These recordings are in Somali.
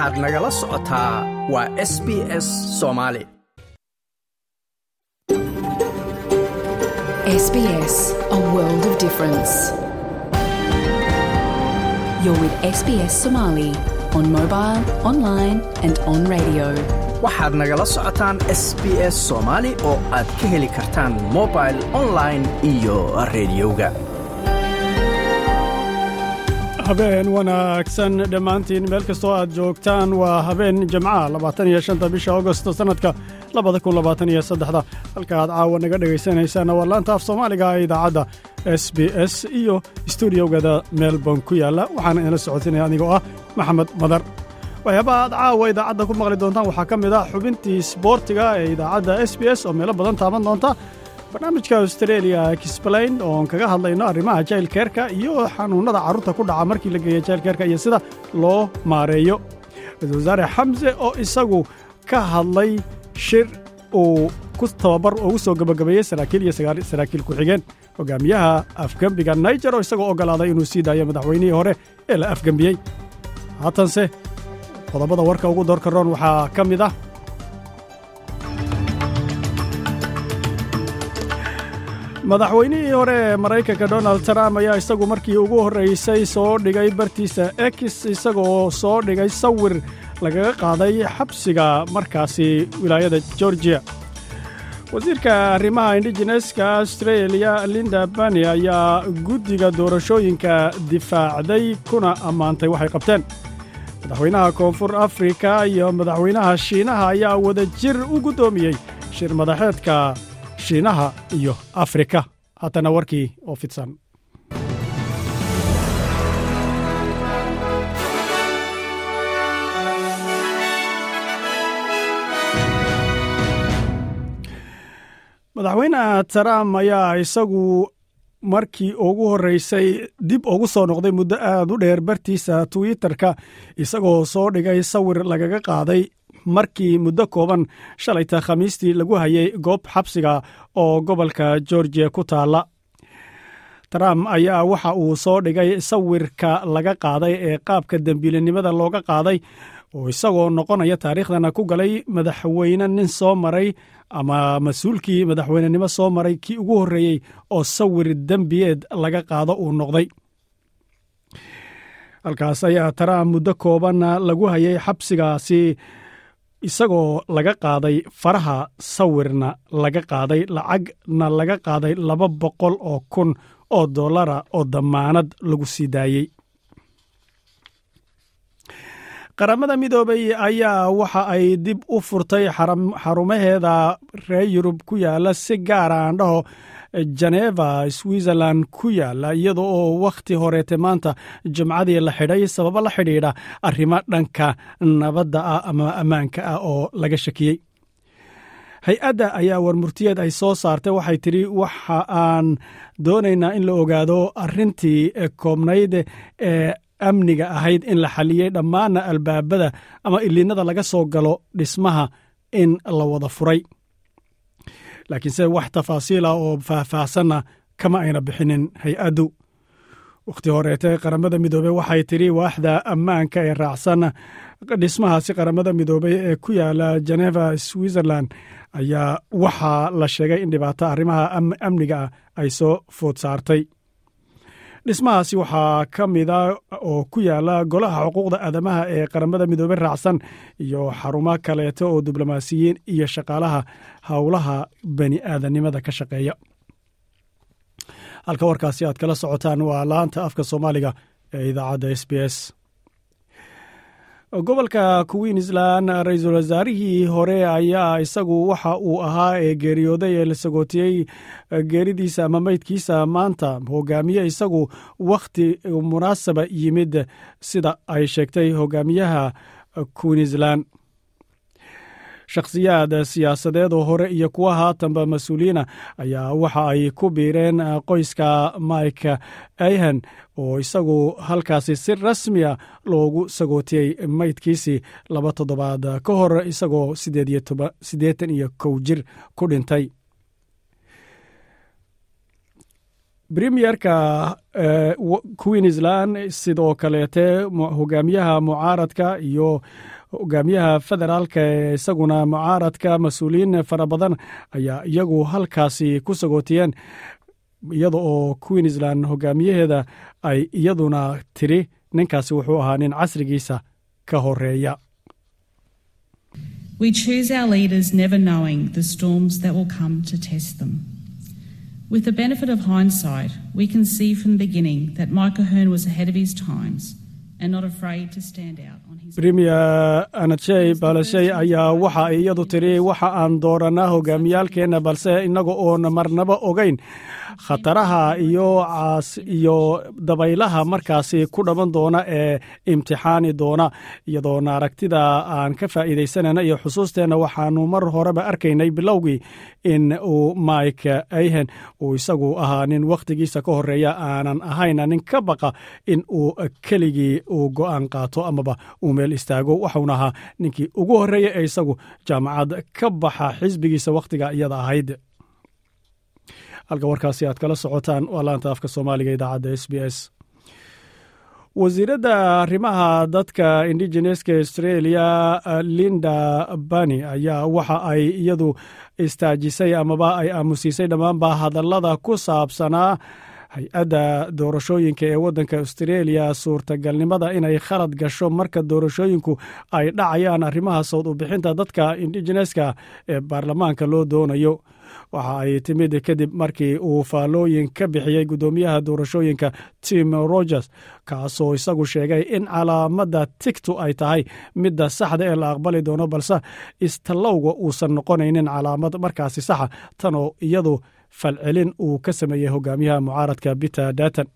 waxaad nagala socotaa waa s b s waxaad nagala socotaan s b s soomaali oo aad ka heli kartaan mobil online iyo rediyoga habeen wanaagsan dhammaantiin. Meel kastoo aad joogtaan waa habeen jimcaha labaatan bisha augosto sannadka labada kun labaatan saddexda. Halka aad caawa naga dhegaysanaysaana waa laanta af soomaaliga ee idaacadda s b s iyo stuudiogada melbourne ku yaalla. Waxaana idinla socodsinaya anigoo ah maxamed madar. Waxyaabaha aad caawa idaacadda ku maqli doontaan waxaa ka mid ah xubintii sboortiga ee idaacadda s b s oo meelo badan taaban doonta barnaamijka australia explain oon kaga hadlayno arrimaha jailkeerka iyo xanuunnada carruurta ku dhaca markii la geeya jailkeerka iyo sida loo maareeyo. Ra'isul wasaare xamse oo isagu ka hadlay shir uu ku tababar ugu soo gebagabeeyey saraakiil iyo saraakiil ku-xigeen hogaamiyaha afgembiga naijer oo isagoo oggolaaday inuu sii daayo madaxweynihii hore ee la afgembiyey haatanse qodobada warka ugu doorka roon waxaa ka mid ah madaxweynihii hore ee maraykanka donald trump ayaa isagu markii ugu horraysay soo dhigay bartiisa ex isagoo soo dhigay sawir lagaga qaaday xabsiga markaasi wilaayada georgiya wasiirka arrimaha indigeneska australia linda bani ayaa guddiga doorashooyinka difaacday kuna ammaantay waxay qabteen. Madaxweynaha koonfur afrika iyo madaxweynaha shiinaha ayaa wada jir u guddoomiyey shir madaxeedka shiinaha iyo afrika. Haatana warkii oo fidsan. Madaxweynaha trump ayaa isagu markii ugu horraysay dib ugu soo noqday muddo aad u dheer bartiisa twitterka isagoo soo dhigay sawir lagaga qaaday markii muddo kooban shalayta khamiistii lagu hayay goob xabsiga oo gobolka georgiya ku taalla. Trump ayaa waxa uu soo dhigay sawirka laga qaaday ee qaabka dembiilinimada looga qaaday oo isagoo noqonaya taariikhdana ku galay madaxweyne nin soo maray ama mas'uulkii madaxweynenimo soo maray kii ugu horreeyey oo sawir dembiyeed laga qaado uu noqday. Halkaas ayaa trump muddo koobanna lagu hayay xabsigaasi isagoo laga qaaday faraha sawirna laga qaaday lacagna laga qaaday laba boqol oo kun oo dollara oo dammaanad lagu sii daayey. Qaramada midoobay ayaa waxa ay dib u furtay xarumaheeda reer yurub ku yaalla si gaara aan dhaho jeneva switzerland ku yaalla iyada oo wakhti horeete maanta jimcadii la xidhay sababo la xidhiidha arrimo dhanka nabadda ah ama ammaanka ah oo laga shakiyey. Hay'adda ayaa warmurtiyeed ay soo saartay waxay tidhi waxa aan doonaynaa in la ogaado arrintii koobnayd ee amniga ahayd in la xaliyey dhammaanna albaabada ama iliinada laga soo galo dhismaha in la wada furay laakiinse wax tafaasiila oo faahfaahsanna kama ayna bixinin hay'addu. Wakhti horeete qaramada midoobey waxay tidhi waaxda ammaanka ee raacsan dhismahaasi qaramada midoobey ee ku yaalla geneva switzerland ayaa waxaa la sheegay in dhibaato arrimaha amniga ah ay soo food saartay dhismahaasi waxaa ka mida oo ku yaalla golaha xuquuqda aadamaha ee qaramada midoobey raacsan iyo xarumo kaleeto oo diblomaasiyiin iyo shaqaalaha howlaha bani aadanimada ka shaqeeya. Halka warkaasi aad kala socotaan waa laanta afka soomaaliga ee idaacadda s b s gobolka queensland ra'iisul wasaarihii hore ayaa isagu waxa uu ahaa ee geeriyooday ee la sagootiyey geeridiisa ama meydkiisa maanta hogaamiye isagu wakhti munaasaba yimid sida ay sheegtay hogaamiyaha queensland shakhsiyaad siyaasadeed oo hore iyo kuwa haatanba mas'uuliyiina ayaa waxa ay ku biireen qoyska mike ayhan oo isagu halkaasi si rasmiya loogu sagootiyey meydkiisii laba toddobaad ka hor isagoo siddeetan iyo kow jir ku dhintay. Premierka queensland sidoo kaleete hogaamiyaha mucaaradka iyo hogaamiyaha federaalka ee isaguna mucaaradka mas'uuliyiin fara badan ayaa iyagu halkaasi ku sagootiyeen iyada oo queensland hogaamiyaheeda ay iyaduna tiri ninkaasi wuxuu ahaa nin casrigiisa ka horreeya. With the we can see premier anajey balashey ayaa waxa ay iyadu tiri waxa aan dooranaa hogaamiyaalkeenna balse innaga oon marnaba ogeyn khataraha iyo caas iyo dabaylaha markaasi ku dhaman doona ee imtixaani doona. Iyadoona aragtida aan ka faa'iidaysanayna iyo xusuusteenna waxaanu mar horeba arkaynay bilowgii in uu mike ayhen uu isagu ahaa nin wakhtigiisa ka horreeya aanan ahayna nin ka baqa in uu keligii uu go'aan qaato amaba uu meel istaago. Waxauna ahaa ninkii ugu horreeya ee isagu jaamacad ka baxa xisbigiisa wakhtiga iyada ahayd halka warkaasi aad kala socotaan waa laanta afka soomaaliga idaacadda s b s. Wasiiradda arrimaha dadka indigeneska australia linda bani ayaa waxa ay iyadu istaajisay amaba ay aamusiisay dhammaanba hadallada ku saabsanaa hay'adda doorashooyinka ee waddanka australia suurtagalnimada inay khalad gasho marka doorashooyinku ay dhacayaan arrimaha sawd u bixinta dadka indigeneska ee baarlamaanka loo doonayo waxa ay timid kadib markii uu faallooyin ka bixiyey guddoomiyaha doorashooyinka tim rogers kaasoo isagu sheegay in calaamadda tigtu ay tahay midda saxda ee la aqbali doono balse istallowga uusan noqonaynin calaamad markaasi saxa tanoo iyadu falcelin uu ka sameeyey hogaamiyaha mucaaradka peter datan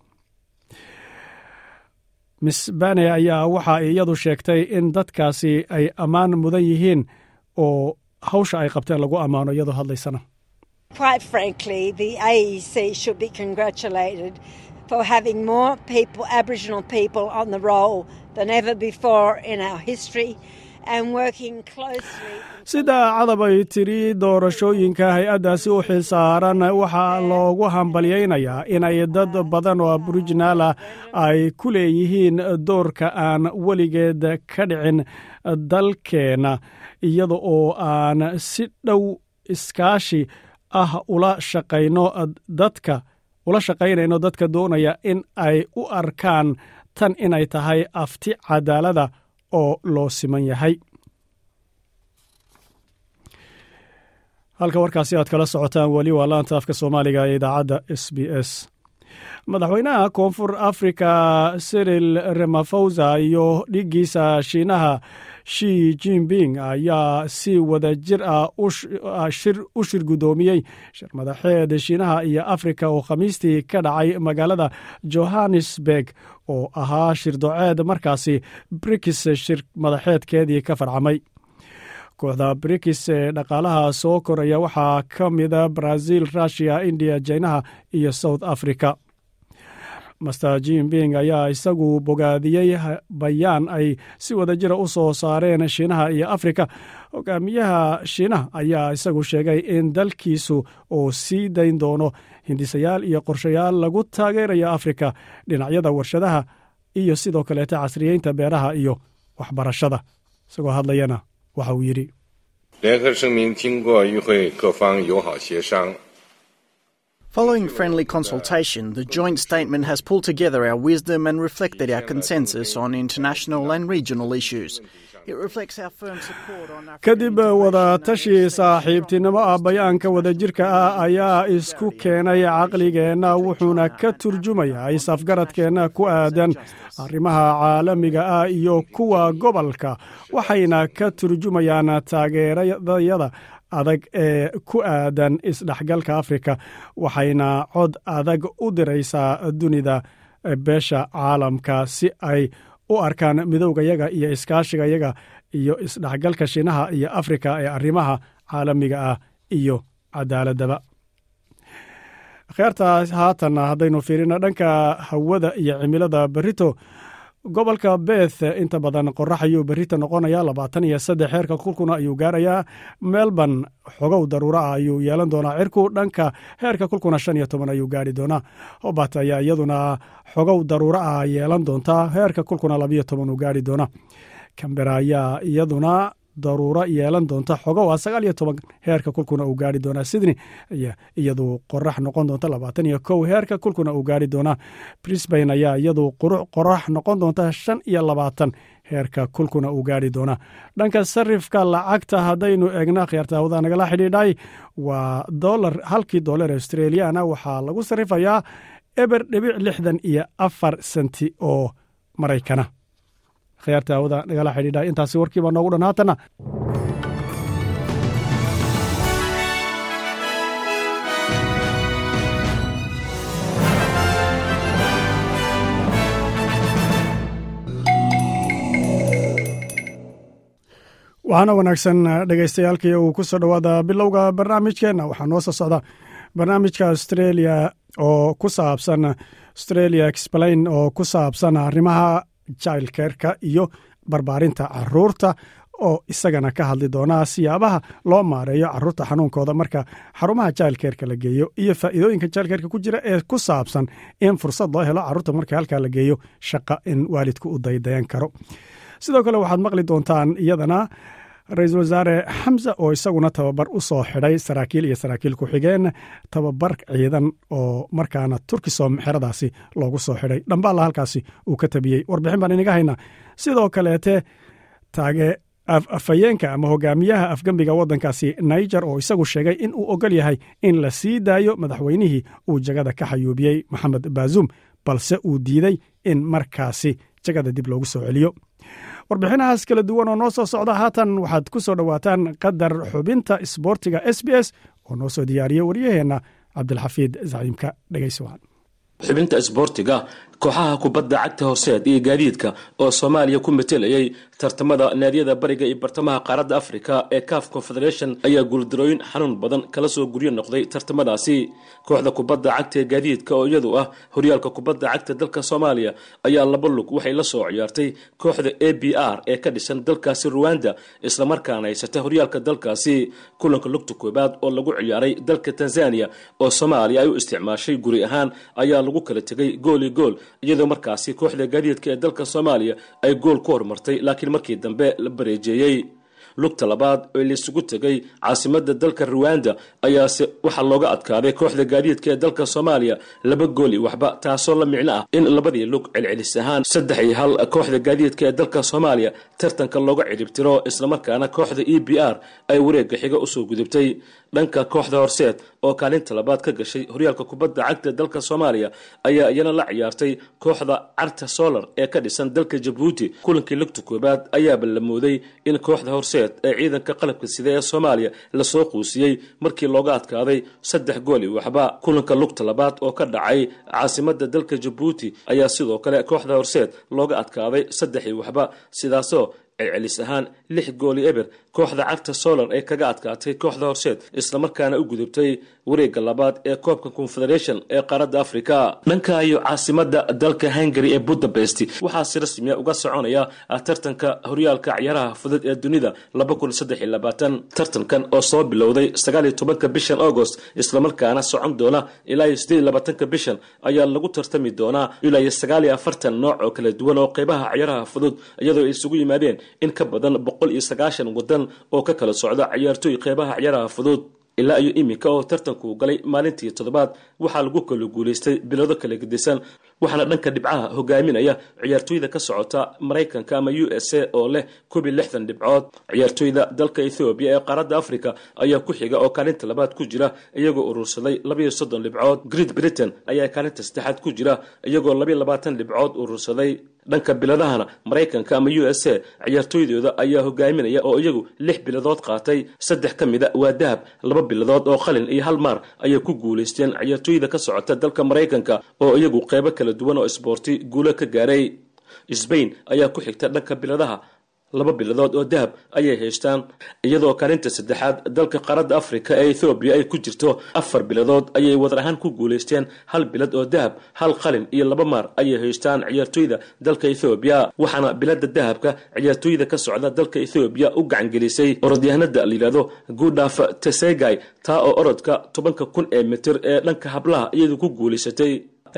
miss bane ayaa waxa iyadu sheegtay in dadkaasi ay ammaan mudan yihiin oo hawsha ay qabteen lagu ammaano iyadoo hadlaysana Quite frankly, the AEC should be congratulated for having more people, Aboriginal people, on the roll than ever before in our history sida cadab ay tiri doorashooyinka hay'addaasi u xilsaaran waxaa loogu hambalyaynayaa inay dad badan oo aboriginaalah ay ku leeyihiin doorka aan weligeed ka dhicin dalkeenna iyada oo aan si dhow iskaashi ah ula shaqayno dadka ula shaqaynayno dadka doonaya in ay u arkaan tan inay tahay afti cadaalada oo loo siman yahay. Halka warkaasi aad kala socotaan weli waa laanta afka soomaaliga ee idaacadda s b s. Madaxweynaha koonfur africa siril ramaphosa iyo dhiggiisa shiinaha shi jinping ayaa si wada jir ah u shir guddoomiyey shir madaxeed shiinaha iyo afrika oo khamiistii ka dhacay magaalada johannesburg oo ahaa shir doceed markaasi brikis shir madaxeedkeedii ka farcamay. Kooxda brikis ee dhaqaalaha soo koraya waxaa ka mida brazil russiya indiya jinaha iyo south africa master jinping ayaa isagu bogaadiyey bayaan ay si wada jira u soo saareen shiinaha iyo afrika. Hogaamiyaha shiinaha ayaa isagu sheegay in dalkiisu uu sii dayn doono hindisayaal iyo qorshayaal lagu taageerayo afrika dhinacyada warshadaha iyo sidoo kaleeta casriyeynta beeraha iyo waxbarashada. Isagoo hadlayana waxa uu yidhi Following friendly consultation, the joint statement has pulled together our wisdom and reflected our consensus on international and regional issues. Kadib wada tashi saaxiibtinimo ah bayaanka wadajirka ah ayaa isku keenay caqligeenna wuxuuna ka turjumayaa isafgaradkeenna ku aadan arrimaha caalamiga ah iyo kuwa gobolka waxayna ka turjumayaan taageeradayada adag ee ku aadan isdhexgalka afrika waxayna cod adag u diraysaa dunida beesha caalamka si ay u arkaan midowgayaga iyo iskaashigayaga iyo isdhexgalka shiinaha iyo afrika ee arrimaha caalamiga ah iyo cadaaladaba. Kheertaas haatanna haddaynu fiirino dhanka hawada iyo cimilada berito gobolka beth inta badan qorax ayuu berita noqonaya labaatan iyo saddex heerka kulkuna ayuu gaarayaa. Melbourne xogow daruuro ah ayuu yeelan doonaa cirku dhanka heerka kulkuna shan iyo toban ayuu gaari doonaa. Hobat ayaa iyaduna xogow daruuro ah yeelan doontaa heerka kulkuna labiyo toban uu gaari doonaa. Cambera ayaa iyaduna daruuro yeelan doonta xogow ah sagaal iyo toban heerka kulkuna uu gaari doonaa. Sydney iyadu qorax noqon doonta labaatan iyo kow heerka kulkuna uu gaari doonaa. Brisbane ayaa iyadu qorax noqon doonta shan iyo labaatan heerka kulkuna uu gaari doonaa. Dhanka sarifka lacagta haddaynu eegna khiyaartaawada nagala xidhiidhay waa dolar halkii dolar australiana waxaa lagu sarifayaa eber dhibic lixdan iyo afar senti oo maraykana khiyaarta hawada nagala xidhiidha. Intaasi warkiibaa noogu dhan waxaana wanaagsan dhegeystayaalkii uu ku soo dhowaada bilowga barnaamijkeenna. Waxaa noo soo socda barnaamijka australia oo ku saabsan australia explain oo ku saabsan arrimaha jailkerka iyo barbaarinta carruurta oo isagana ka hadli doonaa siyaabaha loo maareeyo carruurta xanuunkooda. Marka xarumaha jailkerka la geeyo iyo faa'iidooyinka jailkerka ku jira ee ku saabsan in fursad loo helo carruurta marka halkaa la geeyo shaqa in waalidku u daydayan karo. Sidoo kale waxaad maqli doontaan iyadana ra'iisul wasaare xamse oo isaguna tababar u soo xidhay saraakiil iyo saraakiil ku-xigeen tababar ciidan oo markaana turkisom xeradaasi loogu soo xidhay. Dhambaalla halkaasi uu ka tabiyey. Warbixin baan inaga haynaa. Sidoo kaleete taage afhayeenka ama hogaamiyaha afgembiga waddankaasi niger oo isagu sheegay in uu ogol yahay in la sii daayo madaxweynihii uu jagada ka xayuubiyey maxamed baazum balse uu diiday in markaasi jagada dib loogu soo celiyo warbixinahaas kala duwan oo noo soo socda haatan waxaad ku soo dhowaataan qadar xubinta isboortiga s b s oo noo soo diyaariyey waryaheenna cabdilxafiid zaciimka dhegeysawan xubinta isboortiga kooxaha kubadda cagta horseed iyo gaadiidka oo soomaaliya ku matelayay tartamada naadiyada bariga iyo bartamaha qaaradda afrika ee caf confederation ayaa guuldarooyin xanuun badan kala soo guryo noqday tartamadaasi. Kooxda kubadda cagta ee gaadiidka oo iyadu ah horyaalka kubadda cagta dalka soomaaliya ayaa laba lug waxay la soo ciyaartay kooxda a b r ee ka dhisan dalkaasi ruwanda islamarkaana haysata horyaalka dalkaasi. Kulanka lugta koobaad oo lagu ciyaaray dalka tanzania oo soomaaliya ay u isticmaashay guri ahaan ayaa lagu kala tegay gooli gool iyadoo markaasi kooxda gaadiidka ee dalka soomaaliya ay gool ku hormartay laakiin markii dambe la bareejeeyey lugta labaad oo laysugu tegay caasimada dalka ruwanda ayaase waxaa looga adkaaday kooxda gaadiidka ee dalka soomaaliya laba gooli waxba taasoo la micno ah in labadii lug celcelis ahaan saddex iyo hal kooxda gaadiidka ee dalka soomaaliya tartanka looga ciribtiro islamarkaana kooxda e b r ay wareega xiga u soo gudubtay. Dhanka kooxda horseed oo kaalinta labaad ka gashay horyaalka kubadda cagta dalka soomaaliya ayaa iyana la ciyaartay kooxda carta solar ee ka dhisan dalka jabuuti. Kulankii lugta koobaad ayaaba la mooday in kooxda horseed ee ciidanka qalabka sida ee soomaaliya la soo quusiyey markii looga adkaaday saddex gooli waxba. Kulanka lugta labaad oo ka dhacay caasimada dalka jabuuti ayaa sidoo kale kooxda horseed looga adkaaday saddex iyo waxba. Sidaasoo celcelis ahaan lix gooli eber kooxda cagta solar ee kaga adkaatay kooxda horseed islamarkaana u gudubtay wareega labaad ee koobka confederation ee qaaradda africa dhanka iyo caasimada dalka hungary ee budapest waxaa si rasmiya uga soconaya tartanka horyaalka ciyaaraha fudud ee dunida tartankan oo soo bilowday sagaal iyo tobanka bishan agost islamarkaana socon doona ilaa iyo sideed iyo labaatanka bishan ayaa lagu tartami doonaa ilaa iyo sagaal iyo afartan nooc oo kala duwan oo qeybaha ciyaaraha fudud iyadoo ay isugu yimaadeen in ka badan boqol iyo sagaashan wadan oo ka kala socda ciyaartooy qeybaha ciyaaraha fudud ilaa iyo iminka oo tartanku galay maalintii toddobaad waxaa lagu kala guulaystay bilado kala gedisan waxaana dhanka dhibcaha hogaaminaya ciyaartooyda ka socota maraykanka ama u s a oo leh koob iyo lixdan dhibcood. Ciyaartooyda dalka ethoobiya ee qaaradda africa ayaa ku xiga oo kaalinta labaad ku jira iyagoo urursaday labaiyo soddon dhibcood. Great britain ayaa kaalinta saddexaad ku jira iyagoo labaiyo labaatan dhibcood urursaday. Dhanka biladahana maraykanka ama u s a ciyaartooydooda ayaa hogaaminaya oo iyagu lix biladood qaatay. Saddex ka mida waa dahab laba biladood oo qalin iyo hal maar ayay ku guulaysteen ciyaartooyda ka socota dalka maraykanka oo iyagu qeybo kala duwan oo isboorti guulo ka gaaray. Sbain ayaa ku xigta dhanka biladaha laba biladood oo dahab ayay haystaan iyadoo kaalinta saddexaad dalka qaaradda afrika ee ethoobiya ay ku jirto. Afar biladood ayay wadar ahaan ku guulaysteen hal bilad oo dahab hal qalin iyo laba maar ayay haystaan ciyaartooyda dalka ethoobiya waxaana bilada dahabka ciyaartooyda ka socda dalka ethoobiya u gacangelisay. Orodyahanada layidhahdo gudaf tesegay taa oo orodka tobanka kun ee mitir ee dhanka hablaha iyadu ku guulaysatay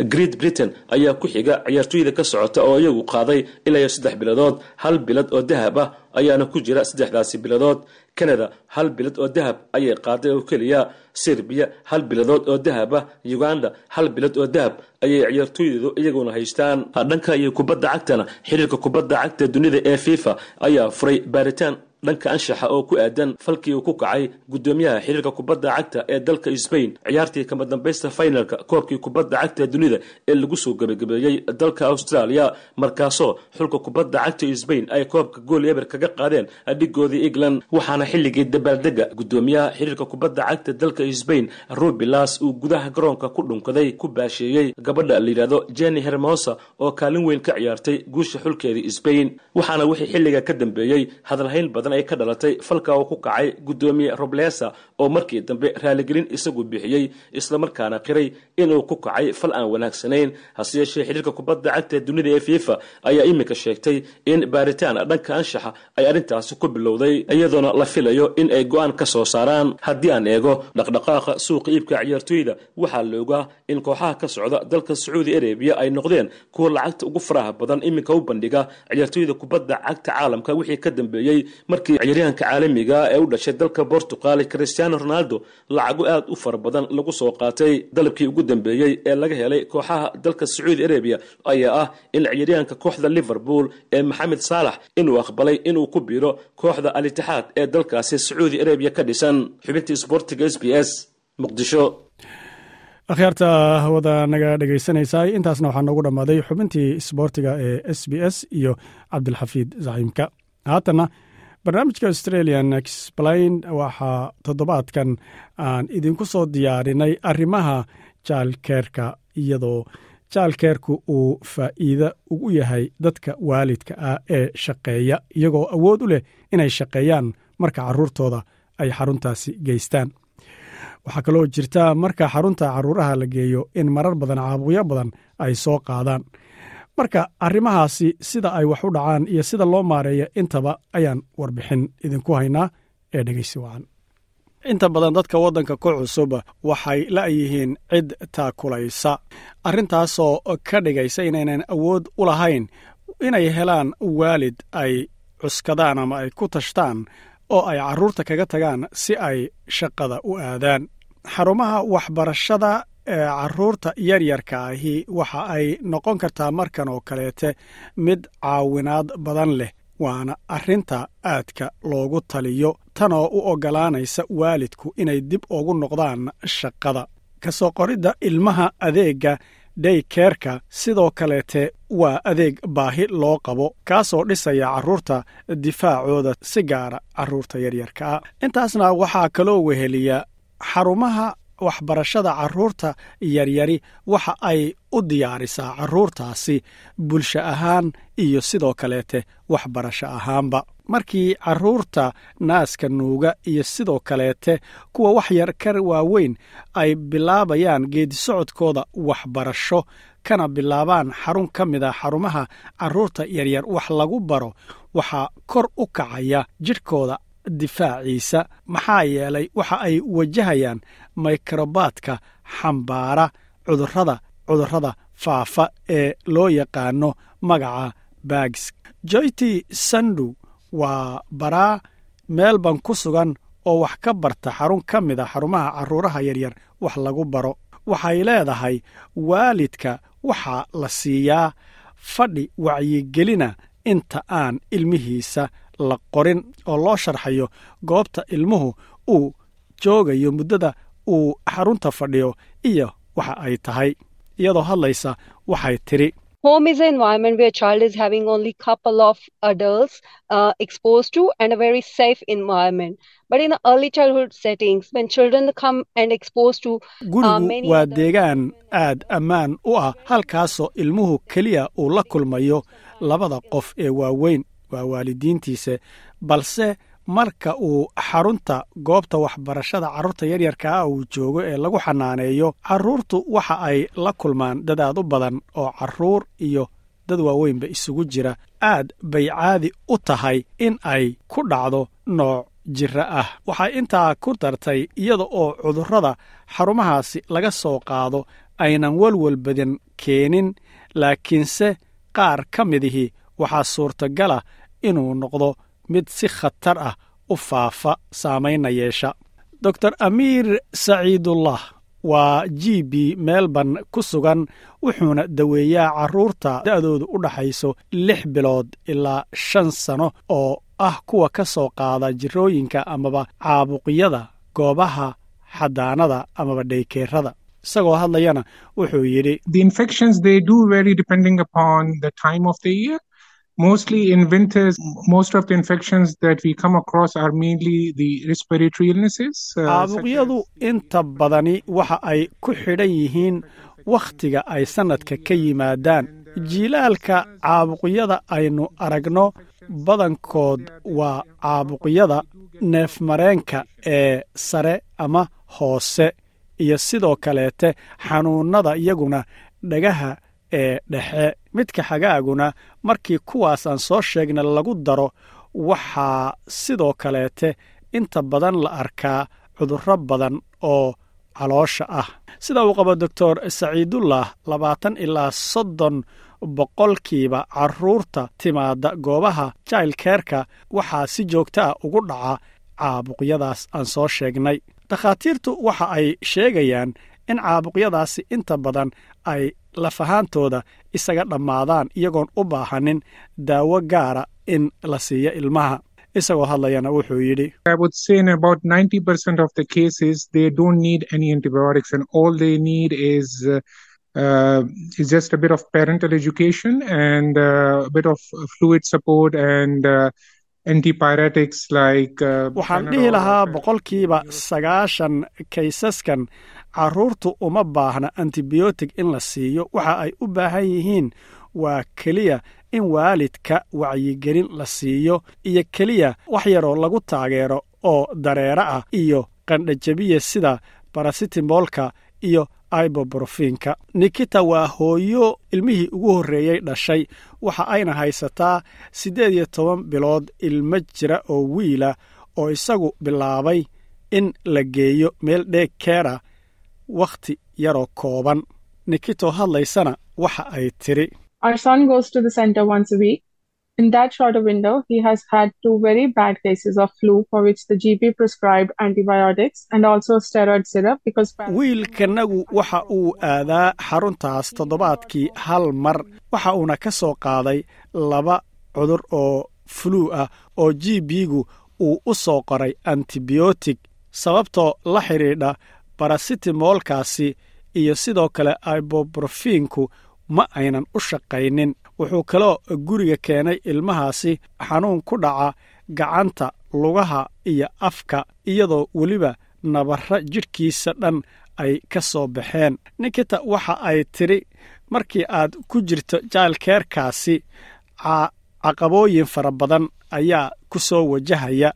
great britain ayaa ku xiga ciyaartooyda ka socota oo iyagu qaaday ilaa iyo saddex biladood hal bilad oo dahab ah ayaana ku jira saddexdaasi biladood. Canada hal bilad oo dahab ayay qaaday oo keliya. Serbiya hal biladood oo dahab ah. Uganda hal bilad oo dahab ayay ciyaartooydeedu iyaguna haystaan. Dhanka iyo kubadda cagtana xiriirka kubadda cagta dunida ee fifa ayaa furay baaritaan dhanka anshaxa oo ku aadan falkii uu ku kacay guddoomiyaha xiriirka kubadda cagta ee dalka sbain ciyaartii kama dambaysta finalka koobkii kubadda cagta dunida ee lagu soo gebagabeeyey dalka australia. Markaasoo xulka kubadda cagta sbain ay koobka gool eber kaga qaadeen dhigoodii england waxaana xilligii dabaaldega guddoomiyaha xiriirka kubadda cagta dalka sbain rubilas uu gudaha garoonka ku dhunkaday ku baasheeyey gabadha layidhahdo jenny hermosa oo kaalin weyn ka ciyaartay guusha xulkeedii sbain waxaana wixii xilliga ka dambeeyey hadalhayn badan ay ka dhalatay falka uu ku kacay guddoomiye roblesa oo markii dambe raaligelin isagu bixiyey islamarkaana qiray inuu ku kacay fal aan wanaagsanayn. Hase yeeshee xiriirka kubadda cagta dunida ee fifa ayaa iminka sheegtay in baaritaan dhanka anshaxa ay arrintaasi ku bilowday iyadoona la filayo in ay go'aan ka soo saaraan. Haddii aan eego dhaqdhaqaaqa suuqa iibka ciyaartooyda waxaa la ogaa in kooxaha ka socda dalka sacuudi arabiya ay noqdeen kuwa lacagta ugu faraha badan iminka u bandhiga ciyaartooyda kubadda cagta caalamka wixii ka dambeeyey markii ciyaaryahanka caalamiga ee u dhashay dalka bortugal cristiano ronaldo lacago aad u fara badan lagu soo qaatay dalabkii ugu dambeeyey ee laga helay kooxaha dalka sacuudi arabiya ayaa ah in ciyaaryahanka kooxda liverpool ee maxamed saalax inuu aqbalay inuu ku biiro kooxda al-itixaad ee dalkaasi sacuudi arabiya ka dhisan. Xubintii sboortiga s b s muqdisho. Akhyaarta hawada naga dhegaysanaysaa intaasna waxaa noogu dhammaaday xubintii isboortiga ee s b s iyo cabdilxafiid zaciimka. Haatanna barnaamijka australian explain waxaa toddobaadkan aan idinku soo diyaarinay arrimaha jaalkeerka iyadoo jaalkeerku uu faa'iide ugu yahay dadka waalidka ah ee shaqeeya iyagoo awood u leh inay shaqeeyaan marka carruurtooda ay xaruntaasi geystaan. Waxaa kaloo jirta marka xarunta carruuraha la geeyo in marar badan caabuqyo badan ay soo qaadaan marka arrimahaasi sida ay wax u dhacaan iyo sida loo maareeya intaba ayaan warbixin idinku haynaa ee dhegeysi wacan. Inta badan dadka waddanka ku cusub waxay la'yihiin cid taakulaysa. Arrintaasoo ka dhigaysa inaynan awood u lahayn inay helaan waalid ay cuskadaan ama ay ku tashtaan oo ay carruurta kaga tagaan si ay shaqada u aadaan. Xarumaha waxbarashada ee carruurta yaryarka ahi waxa ay noqon kartaa markan oo kaleete mid caawinaad badan leh waana arrinta aadka loogu taliyo tanoo u oggolaanaysa waalidku inay dib ugu noqdaan shaqada. Ka soo qoridda ilmaha adeegga daykeerka sidoo kaleete waa adeeg baahi loo qabo kaasoo dhisaya carruurta difaacooda si gaara carruurta yaryarka ah. Intaasna waxaa kaloo weheliya xarumaha waxbarashada carruurta yaryari waxa ay u diyaarisaa carruurtaasi bulsho ahaan iyo sidoo kaleete waxbarasho ahaanba. Markii carruurta naaska nuuga iyo sidoo kaleete kuwa wax yar ka waaweyn ay bilaabayaan geedisocodkooda waxbarasho kana bilaabaan xarun ka mid a xarumaha carruurta yaryar wax lagu baro waxaa kor u kacaya jidhkooda difaaciisa maxaa yeelay waxa ay wajahayaan mikrobaadka xambaara cudurrada cudurrada faafa ee loo yaqaano magaca bags. Joyti sandu waa baraa meelban ku sugan oo wax ka barta xarun ka mid a xarumaha carruuraha yaryar wax lagu baro. Waxay leedahay waalidka waxaa la siiyaa fadhi wacyigelina inta aan ilmihiisa la qorin oo loo sharxayo goobta ilmuhu uu joogayo muddada uu xarunta fadhiyo iyo waxa ay tahay iyadoo hadlaysa waxay tidhi Home is an environment where child is having only couple of adults uh, exposed to and a very safe environment. But in the early childhood settings, when children come and exposed to gurigu waa deegaan aad ammaan u ah halkaasoo ilmuhu keliya uu la kulmayo labada qof ee waaweyn waa waalidiintiisa balse marka uu xarunta goobta waxbarashada carruurta yaryarka ah uu joogo ee lagu xanaaneeyo carruurtu waxa ay la kulmaan dad aad u badan oo carruur iyo dad waaweynba isugu jira. Aad bay caadi u tahay in ay ku dhacdo nooc jira ah. Waxay intaa ku dartay iyada oo cudurrada xarumahaasi laga soo qaado aynan welwel badan keenin laakiinse qaar ka midihii waxaa suurtagala inuu noqdo mid si khatar ah u faafa saamayna yeesha. Dor amiir saciidullah waa g b melbourne ku sugan wuxuuna daweeyaa carruurta da'doodu u dhaxayso lix bilood ilaa shan sano oo ah kuwa ka soo qaada jirooyinka amaba caabuqyada goobaha xadaanada amaba dhaykeerada isagoo hadlayana wuxuu yidhi Mostly in winters, most of the infections that we come across are mainly the respiratory illnesses. caabuqyadu inta badani waxa ay ku xidhan yihiin wakhtiga ay sannadka ka yimaadaan jiilaalka caabuqyada aynu aragno badankood waa caabuqyada neefmareenka ee sare ama hoose iyo sidoo kaleete xanuunnada iyaguna dhagaha ee dhexe midka xagaaguna markii kuwaasaan soo sheegna lagu daro waxaa sidoo kaleete inta badan la arkaa cudurro badan oo caloosha ah. Sida uu qabo doctor saciidullah labaatan ilaa soddon boqolkiiba carruurta timaadda goobaha jailkeerka waxaa si joogta ah ugu dhaca caabuqyadaas aan soo sheegnay. Dakhaatiirtu waxa ay sheegayaan in caabuqyadaasi inta badan ay lafahaantooda isaga dhammaadaan iyagoon u baahanin daawo gaara in la siiyo ilmaha isagoo hadlayana wuxuu yidhi I would say in about 90% of the cases, they don't need any antibiotics, and all they need is uh, uh, is just a bit of parental education and uh, a bit of fluid support and uh, antipyretics like. Waxaan dhihi lahaa boqolkiiba sagaashan kaysaskan carruurtu uma baahna antibiyootig in la siiyo. Waxa ay u baahan yihiin waa keliya in waalidka wacyigelin la siiyo iyo keliya wax yaroo lagu taageero oo dareere ah iyo qandhajabiya sida barasitimoolka iyo ibobrofenka nikita waa hooyo ilmihii ugu horreeyey dhashay. Waxa ayna haysataa siddeed iyo toban bilood ilmo jira oo wiila oo isagu bilaabay in la geeyo meel dheeg keera wakhti yaroo kooban. Nikitoo hadlaysana waxa ay tidhi. Our son goes to the center once a week. In that shorter window, he has had two very bad cases of flu for which the GP prescribed antibiotics and also steroid syrup because wiilkanagu waxa uu aadaa xaruntaas toddobaadkii hal mar. Waxa uuna ka soo qaaday laba cudur oo fluu ah oo g b-gu uu u soo qoray antibiyootig sababtoo la xidhiidha barasitimoolkaasi iyo sidoo kale ibobrofinku ma aynan u shaqaynin. Wuxuu kaloo guriga keenay ilmahaasi xanuun ku dhaca gacanta lugaha iyo afka iyadoo weliba nabarra jidhkiisa dhan ay ka soo baxeen. Nikita waxa ay tidhi markii aad ku jirto jailkeerkaasi ca- caqabooyin fara badan ayaa ku soo wajahaya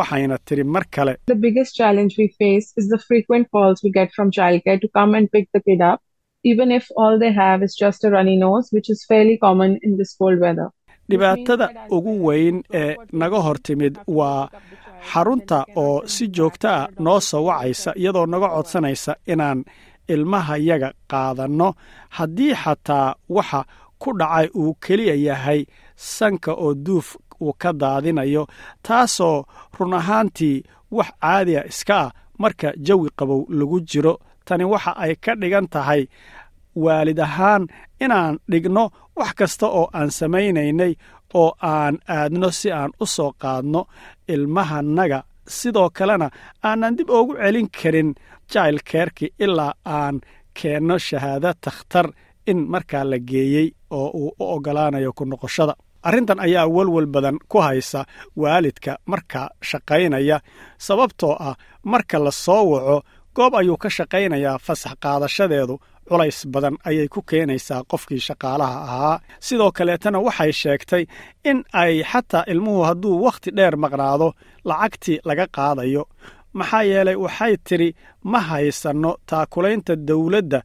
waxayna tidhi mar kale the biggest challenge we face is the frequent calls we get from childcare to come and pick the kid up, even if all they have is just a runny nose, which is fairly common in this cold weather. dhibaatada ugu weyn ee naga hor timid waa xarunta oo si joogto ah noo soo wacaysa iyadoo naga codsanaysa inaan ilmahayaga qaadanno haddii xataa waxa ku dhacay uu keliya yahay sanka oo duuf uu ka daadinayo taasoo run ahaantii wax caadi ah iska ah marka jawi qabow lagu jiro. Tani waxa ay ka dhigan tahay waalid ahaan inaan dhigno wax kasta oo aan samaynaynay oo aan aadno si aan u soo qaadno ilmahanaga sidoo kalena aanan dib ugu celin karin jailkeerki ilaa aan keenno shahaado takhtar in markaa la geeyey oo uu u oggolaanayo ku noqoshada arrintan ayaa welwel badan ku haysa waalidka markaa shaqaynaya sababtoo ah marka la soo waco goob ayuu ka shaqaynayaa fasax qaadashadeedu. Culays badan ayay ku keenaysaa qofkii shaqaalaha ahaa. Sidoo kaleetana waxay sheegtay in ay xataa ilmuhu hadduu wakhti dheer maqnaado lacagtii laga qaadayo. Maxaa yeelay waxay tidhi ma haysanno taakulaynta dawladda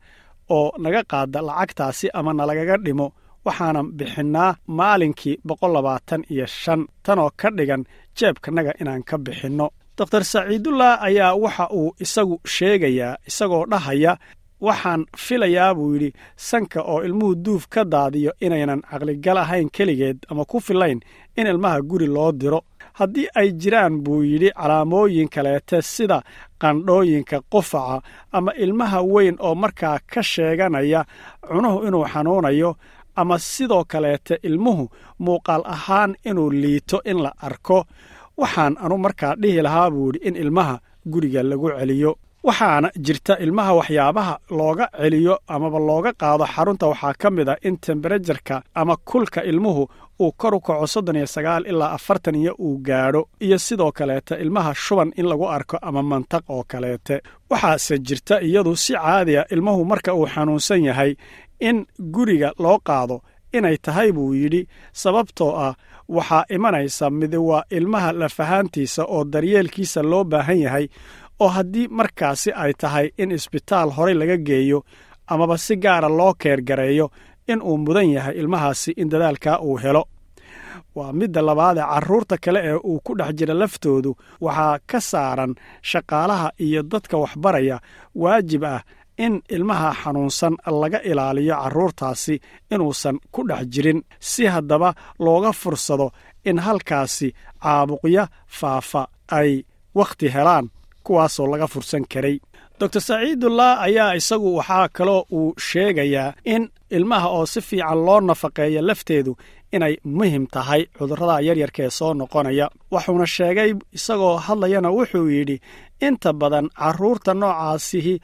oo naga qaada lacagtaasi ama nalagaga dhimo waxaanan bixinnaa maalinkii boqol labaatan iyo shan. Tanoo ka dhigan jeebkanaga inaan ka bixinno. Doktor saciidullah ayaa waxa uu isagu sheegayaa isagoo dhahaya waxaan filayaa buu yidhi sanka oo ilmuhu duuf ka daadiyo inaynan caqligal ahayn keligeed ama ku filayn in ilmaha guri loo diro. Haddii ay jiraan buu yidhi calaamooyin kaleete sida qandhooyinka qufaca ama ilmaha weyn oo markaa ka sheeganaya cunuhu inuu xanuunayo ama sidoo kaleete ilmuhu muuqaal ahaan inuu liito in la arko waxaan anu markaa dhihi lahaa buu yidhi in ilmaha guriga lagu celiyo. Waxaana jirta ilmaha waxyaabaha looga celiyo amaba looga qaado. Xarunta waxaa ka mid a in temberajarka ama kulka ilmuhu uu kor u kaco soddon iyo sagaal ilaa afartan iyo uu gaadho iyo sidoo kaleete ilmaha shuban in lagu arko ama mantaq oo kaleete. Waxaase jirta iyadu si caadiya ilmuhu marka uu xanuunsan yahay in guriga loo qaado inay tahay buu yidhi sababtoo ah waxaa imanaysa mid waa ilmaha lafahaantiisa oo daryeelkiisa loo baahan yahay oo haddii markaasi ay tahay in isbitaal horey laga geeyo amaba si gaara loo keergareeyo in uu mudan yahay ilmahaasi in dadaalkaa uu helo. Waa midda labaadee carruurta kale ee uu ku dhex jira laftoodu waxaa ka saaran shaqaalaha iyo dadka waxbaraya waajib ah in ilmaha xanuunsan laga ilaaliyo carruurtaasi inuusan ku dhex jirin si haddaba looga fursado in halkaasi caabuqya faafa ay wakhti helaan kuwaasoo laga fursan karay doctor saciidullah ayaa isagu waxaa kaloo uu sheegayaa in ilmaha oo si fiican loo nafaqeeya lafteedu inay muhiim tahay cudurrada yaryarka ee soo noqonaya. Wuxuuna sheegay isagoo hadlayana wuxuu yidhi inta badan carruurta noocaasihi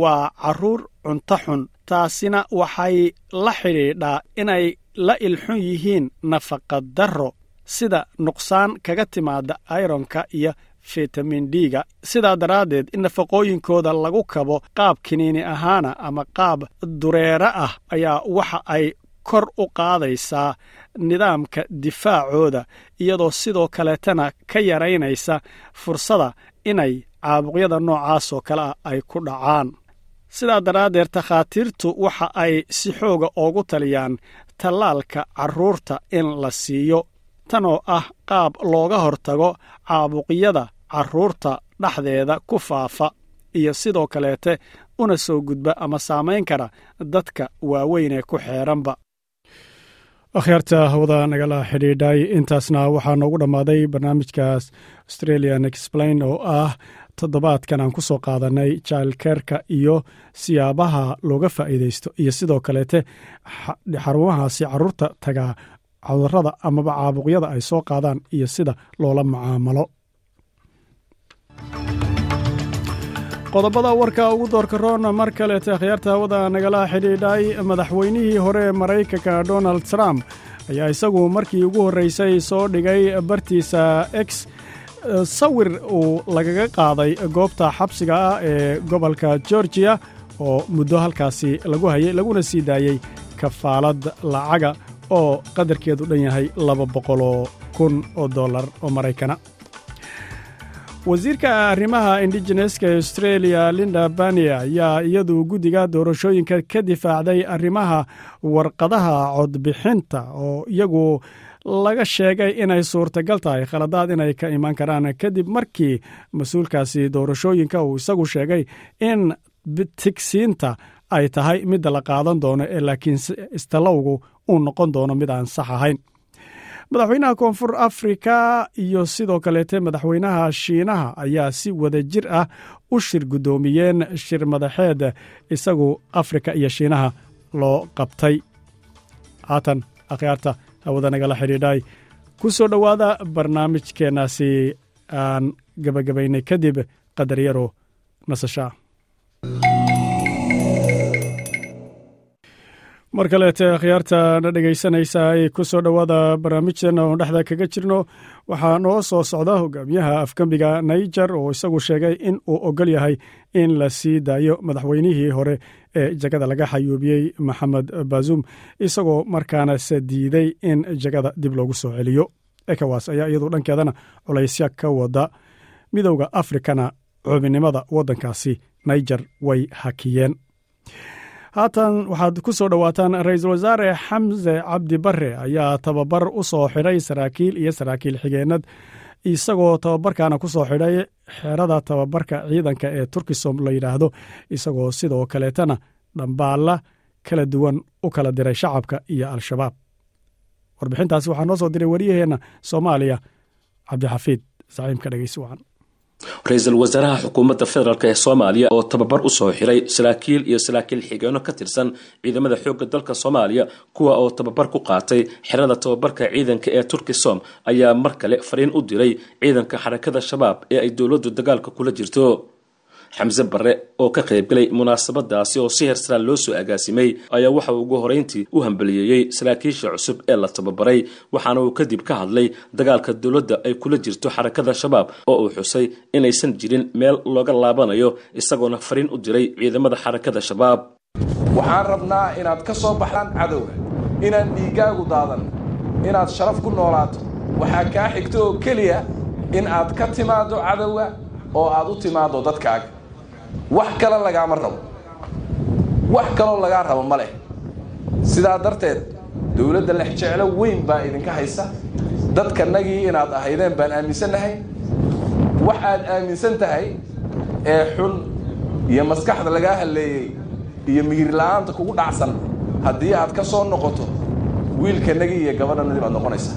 waa carruur cunto xun taasina waxay la xidhiidhaa inay la ilxun yihiin nafaqadarro sida nuqsaan kaga timaada ayronka iyo fitamin d-ga sidaa daraaddeed in nafaqooyinkooda lagu kabo qaab kiniini ahaana ama qaab dureere ah ayaa waxa ay kor u qaadaysaa nidaamka difaacooda iyadoo sidoo kaleetana ka yaraynaysa fursada inay caabuqyada noocaasoo kale ah ay ku dhacaan. Sidaa daraaddeed takhaatiirtu waxa ay si xooga oogu taliyaan tallaalka carruurta in la siiyo tanoo ah qaab looga hortago caabuqyada carruurta dhexdeeda ku faafa iyo sidoo kaleete una soo gudba ama saamayn kara dadka waaweyn ee ku xeeranba. Akhyaarta hawada nagala xidhiidhay intaasna waxaa noogu dhammaaday barnaamijkaas australian explain oo ah toddobaadkan aan ku soo qaadanay jaalkeerka iyo siyaabaha looga faa'iidaysto iyo sidoo kaleete xarumahaasi carruurta tagaa cudurrada amaba caabuqyada ay soo qaadaan iyo sida loola macaamalo qodobada warka ugu doorka roon mar kaleete akhyaarta hawada nagala xidhiidhay madaxweynihii hore maraykanka donald trump ayaa isagu markii ugu horreysay soo dhigay bartiisa x sawir uu lagaga qaaday goobta xabsiga ah ee gobolka georgiya oo muddo halkaasi lagu hayay laguna sii daayey kafaalad lacaga oo qadarkeedu dhan yahay laba boqoloo kun oo dollar oo maraykana wasiirka arrimaha indigeneska ee australia linda bania ayaa iyadu guddiga doorashooyinka ka difaacday arrimaha warqadaha codbixinta oo iyagu laga sheegay inay suurtagal tahay khaladaad inay ka imaan karaan. Kadib markii mas'uulkaasi doorashooyinka uu isagu sheegay in tigsiinta ay tahay midda la qaadan doono ee laakiin istalowgu uu noqon doono mid aan sax ahayn madaxweynaha koonfur afrika iyo sidoo kaleete madaxweynaha shiinaha ayaa si wada jir ah u shir guddoomiyeen shir madaxeed isagu afrika iyo shiinaha loo qabtay. Haatan akhyaarta hawada nagala xidhiidhay. Ku soo dhowaada barnaamijkeennaasi aan gabagabaynay kadib qadar nasashaa mar kaleete khiyaarta na dhegaysanaysa ay ku soo dhowaada barnaamijteena oon dhexda kaga jirno waxaa noo soo socda hogaamiyaha afgembiga naijer oo isagu sheegay in uu ogol yahay in la sii daayo madaxweynihii hore ee jagada laga xayuubiyey maxamed bazuum isagoo markaana se diiday in jagada dib loogu soo celiyo. Ekowas ayaa iyadu dhankeedana culaysya ka wada midowda afrikana xubinimada waddankaasi naijer way hakiyeen haatan waxaad ku soo dhowaataan ra'iisul wasaare xamse cabdi bare ayaa tababar u soo xidhay saraakiil iyo saraakiil xigeenad isagoo tababarkaana ku soo xidhay xerada tababarka ciidanka ee turkisom la yidhaahdo isagoo sidoo kaleetana dhambaalla kala duwan u kala diray shacabka iyo al-shabaab. Warbixintaasi waxaa noo soo diray wariyaheenna soomaaliya cabdixafiid saciimka dhegeysi wacan ra'iisul wasaaraha xukuumadda federaalk ee soomaaliya oo tababar u soo xiray saraakiil iyo saraakiil xigeenno ka tirsan ciidamada xoogga dalka soomaaliya kuwa oo tababar ku qaatay xerada tababarka ciidanka ee turkisom ayaa mar kale fariin u diray ciidanka xarakada shabaab ee ay dowladdu dagaalka kula jirto xamse bare oo ka qaybgalay munaasabadaasi oo si hersaraan loo soo agaasimay ayaa waxa uu ugu horeyntii u hambaliyeeyey saraakiisha cusub ee la tababaray waxaana uu kadib ka hadlay dagaalka dowladda ay kula jirto xarakada shabaab oo uu xusay inaysan jirin meel looga laabanayo isagoona fariin u diray ciidamada xarakada shabaab. Waxaan rabnaa inaad ka soo baxdaan cadowga inaan dhiiggaagu daadan inaad sharaf ku noolaato. Waxaa kaa xigto oo keliya in aad ka timaaddo cadowga oo aad u timaaddo dadkaaga wax kale lagaama rabo. Wax kaloo lagaa rabo ma leh. Sidaa darteed dowladda lexjeclo weyn baa idinka haysa. Dadkanagii inaad ahaydeen baan aaminsannahay wax aad aaminsan tahay ee xun iyo maskaxda lagaa halleeyey iyo miyirla'aanta kugu dhacsan haddii aad ka soo noqoto wiilkanagii iyo gabadhanadii baad noqonaysaa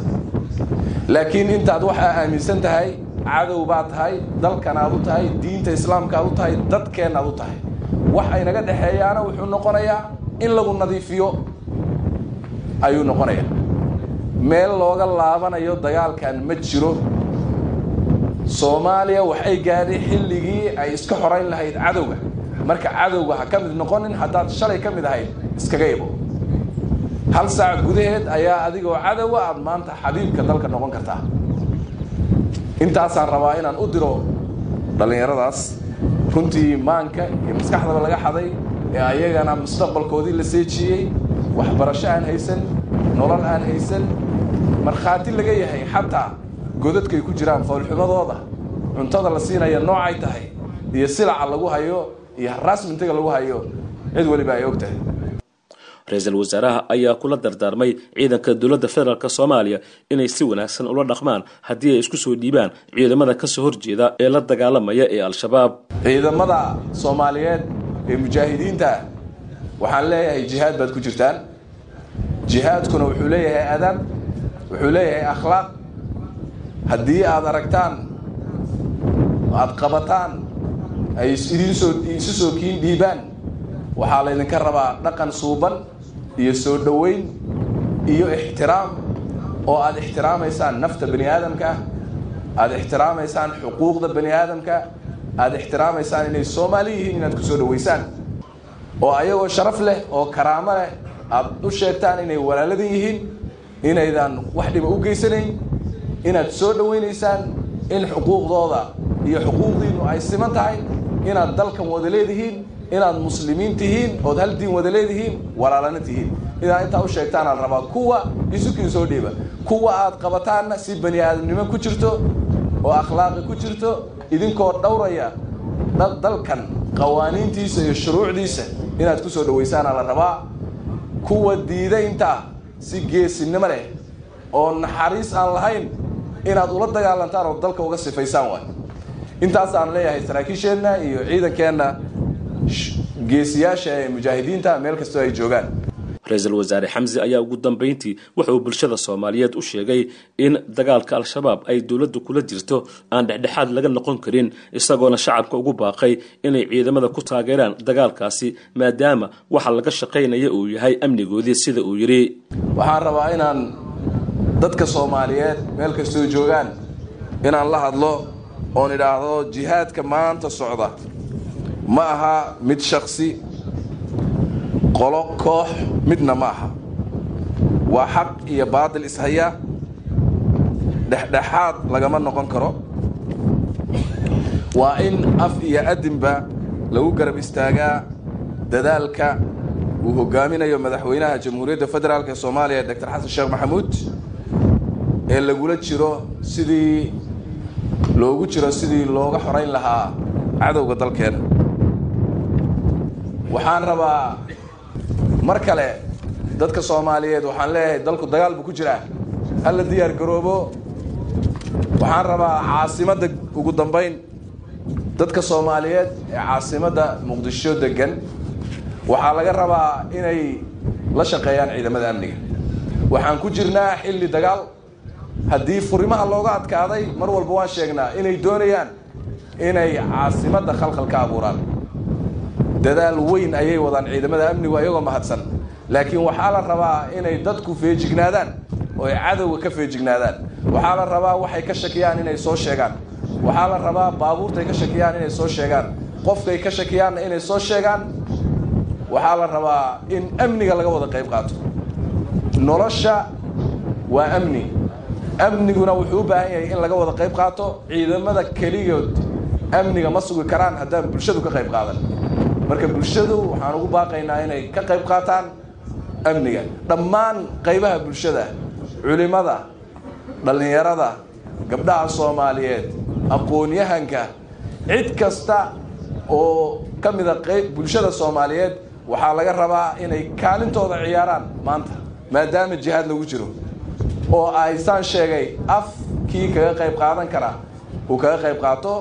laakiin intaad waxaa aaminsan tahay cadow baad tahay dalkan aad u tahay diinta islaamka aad u tahay dadkeen aad u tahay. Wax aynaga dhexeeyaana wuxuu noqonayaa in lagu nadiifiyo ayuu noqonayaa. Meel looga laabanayo dagaalkan ma jiro. Soomaaliya waxay gaadhay xilligii ay iska xorayn lahayd cadowga. Marka cadowga ha ka mid noqonin haddaad shalay ka mid ahayd iskaga ibo hal saac gudaheed ayaa adigoo cadowa aad maanta xabiibka dalka noqon kartaa. Intaasaan rabaa inaan u diro dhallinyaradaas runtii maanka iyo maskaxdaba laga xaday ee ayagana mustaqbalkoodii la seejiyey waxbarasho aan haysan nolol aan haysan markhaati laga yahay xataa godadkay ku jiraan foolxumadooda cuntada la siinaya noocay tahay iyo silaca lagu hayo iyo haraasmintiga lagu hayo cid weliba ay og tahay ra'iisul wasaaraha ayaa kula dardaarmay ciidanka dowladda federaalk soomaaliya inay si wanaagsan ula dhaqmaan haddii ay isku soo dhiibaan ciidamada ka soo horjeeda ee la dagaalamaya ee al-shabaab. Ciidamada soomaaliyeed ee mujaahidiinta waxaan leeyahay jihaad baad ku jirtaan. Jihaadkuna wuxuu leeyahay adab wuxuu leeyahay akhlaaq. Haddii aad aragtaan aad qabataan ay idin soo isu soo kiin dhiibaan waxaa laydinka rabaa dhaqan suuban iyo soo dhoweyn iyo ixtiraam oo aad ixtiraamaysaan nafta bani aadamka aad ixtiraamaysaan xuquuqda bani aadamka aad ixtiraamaysaan inay soomaali yihiin inaad ku soo dhoweysaan. Oo ayagoo sharaf leh oo karaamo leh aad u sheegtaan inay walaaladan yihiin inaydan wax dhiba u geysanayn inaad soo dhowaynaysaan in xuquuqdooda iyo xuquuqdiinnu ay siman tahay inaad dalkan wada leedihiin inaad muslimiin tihiin ood hal diin wada leedihiin walaalana tihiin. Inaad intaa u sheegtaanaa rabaa kuwa isukiin soo dhiiba. Kuwa aad qabataanna si bani aadamnimo ku jirto oo akhlaaqi ku jirto idinkoo dhowraya dalkan qawaaniintiisa iyo shuruucdiisa inaad ku soo dhowaysaana la rabaa. Kuwa diida intaa si geesinimo leh oo naxariis aan lahayn inaad ula dagaalantaan oo dalka uga sifaysaan waay. Intaasaan leeyahay saraakiisheenna iyo ciidankeenna geesiyaasha ee mujaahidiinta meel kastoo ay joogaan. Ra'iisul wasaare xamse ayaa ugu dambeyntii wuxa uu bulshada soomaaliyeed u sheegay in dagaalka al-shabaab ay dowladdu kula jirto aan dhexdhexaad laga noqon karin isagoona shacabka ugu baaqay inay ciidamada ku taageeraan dagaalkaasi maadaama waxa laga shaqaynaya uu yahay amnigoodii sida uu yidhi waxaan rabaa inaan dadka soomaaliyeed meel kastoo joogaan inaan la hadlo oon idhaahdo jihaadka maanta socda ma aha mid shaksi qolo koox midna ma aha waa xaq iyo baadil ishaya dhexdhexaad lagama noqon karo. Waa in af iyo adinba lagu garab istaagaa. Dadaalka uu hogaaminayo madaxweynaha jamhuuriyadda federaalk ee soomaaliya doctor xasan sheekh maxamuud ee lagula jiro sidii loogu jiro sidii looga xorayn lahaa cadowga dalkeena waxaan rabaa mar kale dadka soomaaliyeed waxaan leeyahay dalku dagaal buu ku jiraa. Hala diyaar garoobo. Waxaan rabaa caasimadda ugu dambayn dadka soomaaliyeed ee caasimadda muqdisho degan waxaa laga rabaa inay la shaqeeyaan ciidamada amniga. Waxaan ku jirnaa xilli dagaal. Haddii furimaha looga adkaaday mar walba waan sheegnaa inay doonayaan inay caasimadda khalkhal ka abuuraan dadaal weyn ayay wadaan ciidamada amnigu ayagoo mahadsan. Laakiin waxaa la rabaa inay dadku feejignaadaan oo ay cadowga ka feejignaadaan. Waxaa la rabaa waxay ka shakiyaan inay soo sheegaan. Waxaa la rabaa baabuurtay ka shakiyaan inay soo sheegaan. Qofkay ka shakiyaanna inay soo sheegaan. Waxaa la rabaa in amniga laga wada qayb qaato. Nolosha waa amni. Amniguna wuxuu u baahan yahay in laga wada qayb qaato. Ciidamada keligood amniga ma sugi karaan haddaan bulshadu ka qayb qaadan marka bulshadu waxaan ugu baaqaynaa inay ka qayb qaataan amniga. Dhammaan qaybaha bulshada culimada dhallinyarada gabdhaha soomaaliyeed aqoon-yahanka cid kasta oo ka mida qayb bulshada soomaaliyeed waxaa laga rabaa inay kaalintooda ciyaaraan maanta maadaama jihaad lagu jiro. Oo aysaan sheegay af kii kaga qayb qaadan kara uu kaga qayb qaato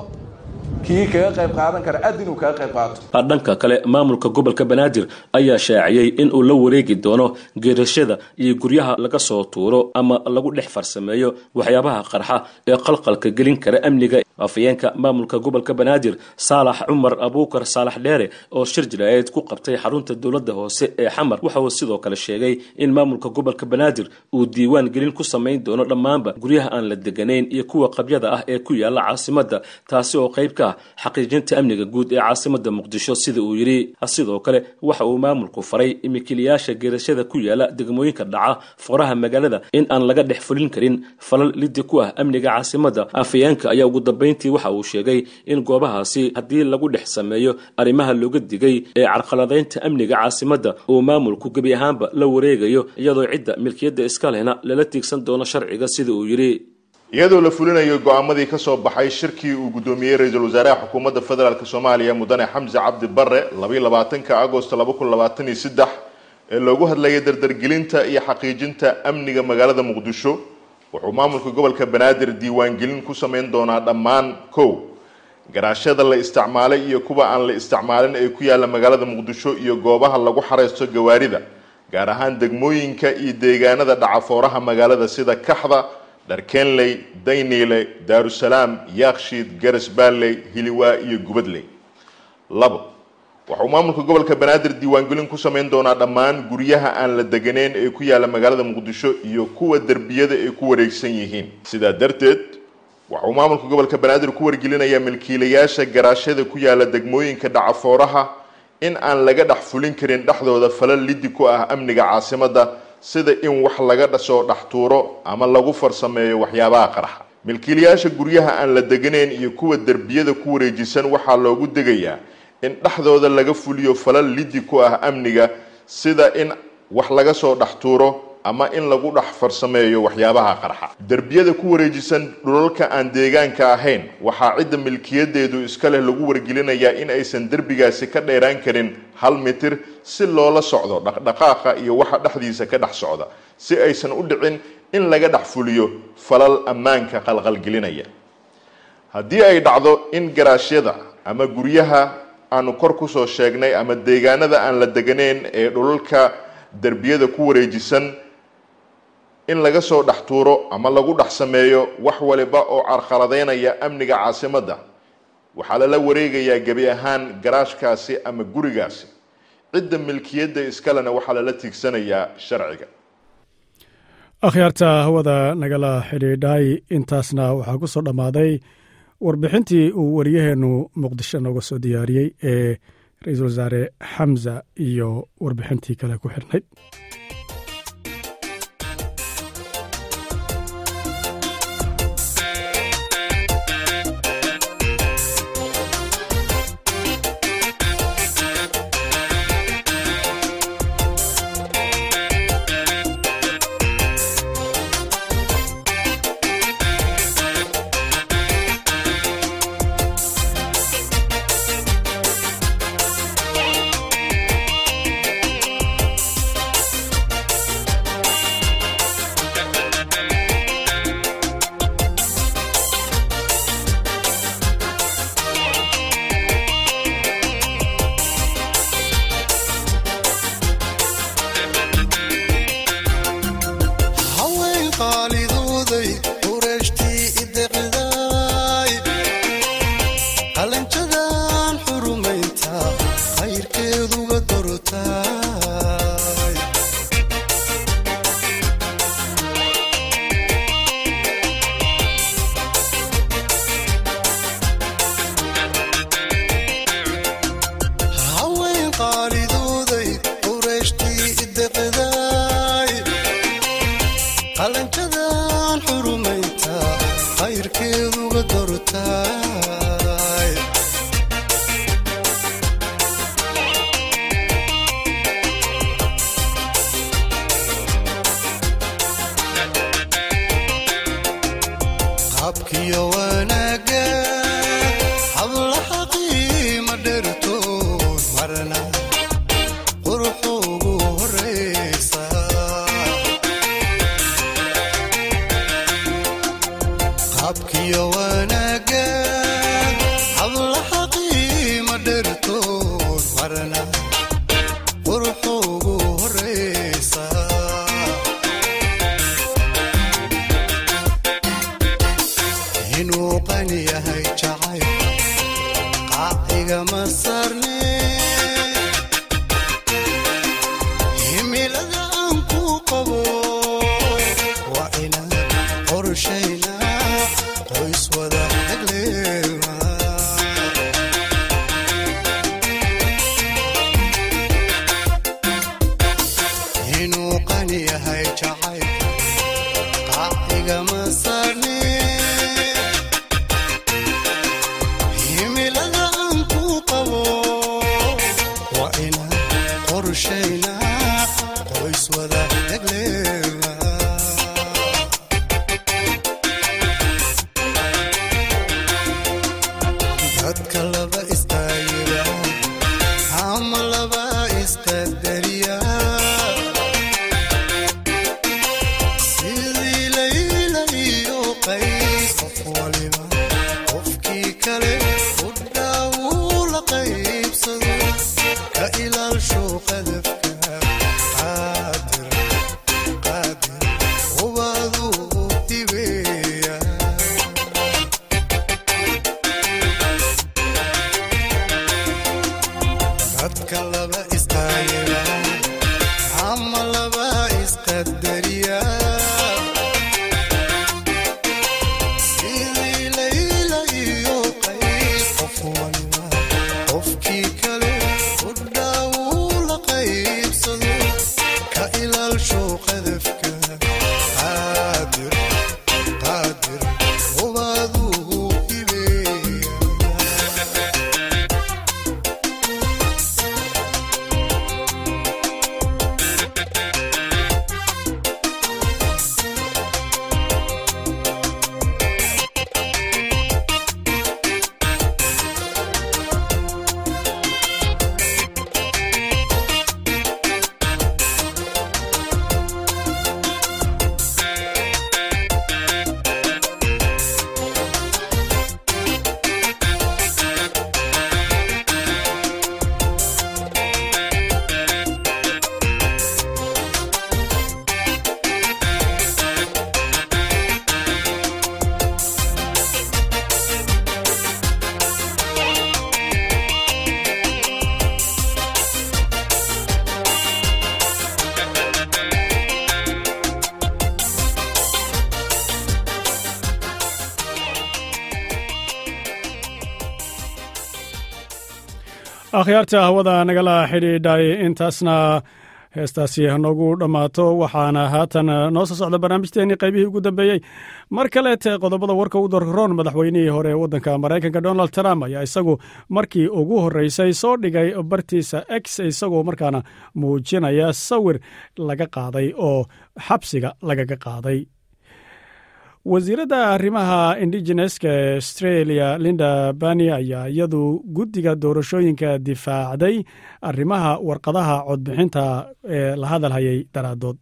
kii kaga qayb qaadan kara adin uu kaga qayb qaato. Dhanka kale maamulka gobolka banaadir ayaa shaaciyey in uu la wareegi doono geerashada iyo guryaha laga soo tuuro ama lagu dhex farsameeyo waxyaabaha qarxa ee qalqalka gelin kara amniga. Afayeenka maamulka gobolka banaadir saalax cumar abuukar saalax dheere oo shir jilaayeed ku qabtay xarunta dowladda hoose ee xamar waxa uu sidoo kale sheegay in maamulka gobolka banaadir uu diiwaan gelin ku samayn doono dhammaanba guryaha aan la deganayn iyo kuwa qabyada ah ee ku yaalla caasimadda taasi oo qayb ka xaqiijinta amniga guud ee caasimada muqdisho sida uu yidhi sidoo kale waxa uu maamulku faray imikilayaasha geerashada ku yaalla degmooyinka dhaca fooraha magaalada in aan laga dhex fulin karin. Falal lidi ku ah amniga caasimada afayeenka ayaa ugu dambayntii waxa uu sheegay in goobahaasi haddii lagu dhex sameeyo arrimaha looga digay ee carqaladaynta amniga caasimada uu maamulku gebi ahaanba la wareegayo iyadoo cidda milkiyadda iska lehna lala tiigsan doono sharciga sida uu yidhi iyadoo la fulinayo go'aamadii ka soo baxay shirkii uu guddoomiyey ra'iisul wasaaraha xukuumadda federaalk soomaaliya mudane xamse cabdi bare labayo labaatanka agost laba kun labaatan iyo saddex ee loogu hadlayay dardargelinta iyo xaqiijinta amniga magaalada muqdisho wuxuu maamulka gobolka banaadir diiwaangelin ku samayn doonaa dhammaan kow. Garaashada la isticmaalay iyo kuwa aan la isticmaalin ee ku yaalla magaalada muqdisho iyo goobaha lagu xareysto gawaarida gaar ahaan degmooyinka iyo deegaanada dhacafooraha magaalada sida kaxda dharkeenley dayniile daarusalaam yaakshiid garas baalley hiliwaa iyo gubadley. Labo waxauu maamulka gobolka banaadir diiwaangelin ku samayn doonaa dhammaan guryaha aan la deganeyn ee ku yaalla magaalada muqdisho iyo kuwa derbiyada ay ku wareegsan yihiin. Sidaa darteed waxauu maamulka gobolka banaadir ku wargelinayaa milkiilayaasha garaashada ku yaalla degmooyinka dhacafooraha in aan laga dhex fulin karin dhexdooda falal lidi ku ah amniga caasimada sida in wax laga soo dhex tuuro ama lagu farsameeyo waxyaabaha qarxa milkiilayaasha guryaha aan la deganeyn iyo kuwa derbiyada ku wareejisan waxaa loogu degayaa in dhexdooda laga fuliyo falal lidi ku ah amniga sida in wax laga soo dhex tuuro ama in lagu dhex farsameeyo waxyaabaha qarxa. Derbiyada ku wareejisan dhulalka aan deegaanka ahayn waxaa cidda milkiyadeedu iska leh lagu wargelinayaa in aysan derbigaasi ka dheeraan karin hal mitir si loola socdo dhaqdhaqaaqa iyo waxa dhexdiisa ka dhex socda si aysan u dhicin in laga dhex fuliyo falal ammaanka qalqalgelinaya. Haddii ay dhacdo in garaashyada ama guryaha aanu kor ku soo sheegnay ama deegaanada aan la deganeyn ee dhulalka derbiyada ku wareejisan in laga soo dhex tuuro ama lagu dhex sameeyo wax waliba oo carqaladeynaya amniga caasimadda waxaa lala wareegayaa gebi ahaan garaashkaasi ama gurigaasi. Cidda milkiyadda iskalena waxaa lala tiigsanayaa sharciga. Akhyaarta hawada nagala xidhiidhay intaasna waxaa ku soo dhammaaday warbixintii uu wariyaheennu muqdisho nooga soo diyaariyey ee ra'iisul wasaare xamza iyo warbixintii kale ku xirnayd قدر akhyaarta hawada nagala xidhiidhay intaasna heestaasi noogu dhammaato waxaana haatan noo soo socda barnaamijteennii qaybihii ugu dambeeyey. Mar kaleete qodobada warka u darroon madaxweynihii hore ee waddanka maraykanka donald trump ayaa isagu markii ugu horreysay soo dhigay bartiisa x isagoo markaana muujinaya sawir laga qaaday oo xabsiga lagaga qaaday wasiiradda arrimaha indigeneska ee australia linda bani ayaa iyadu guddiga doorashooyinka difaacday arrimaha warqadaha codbixinta ee la hadalhayay daraadood.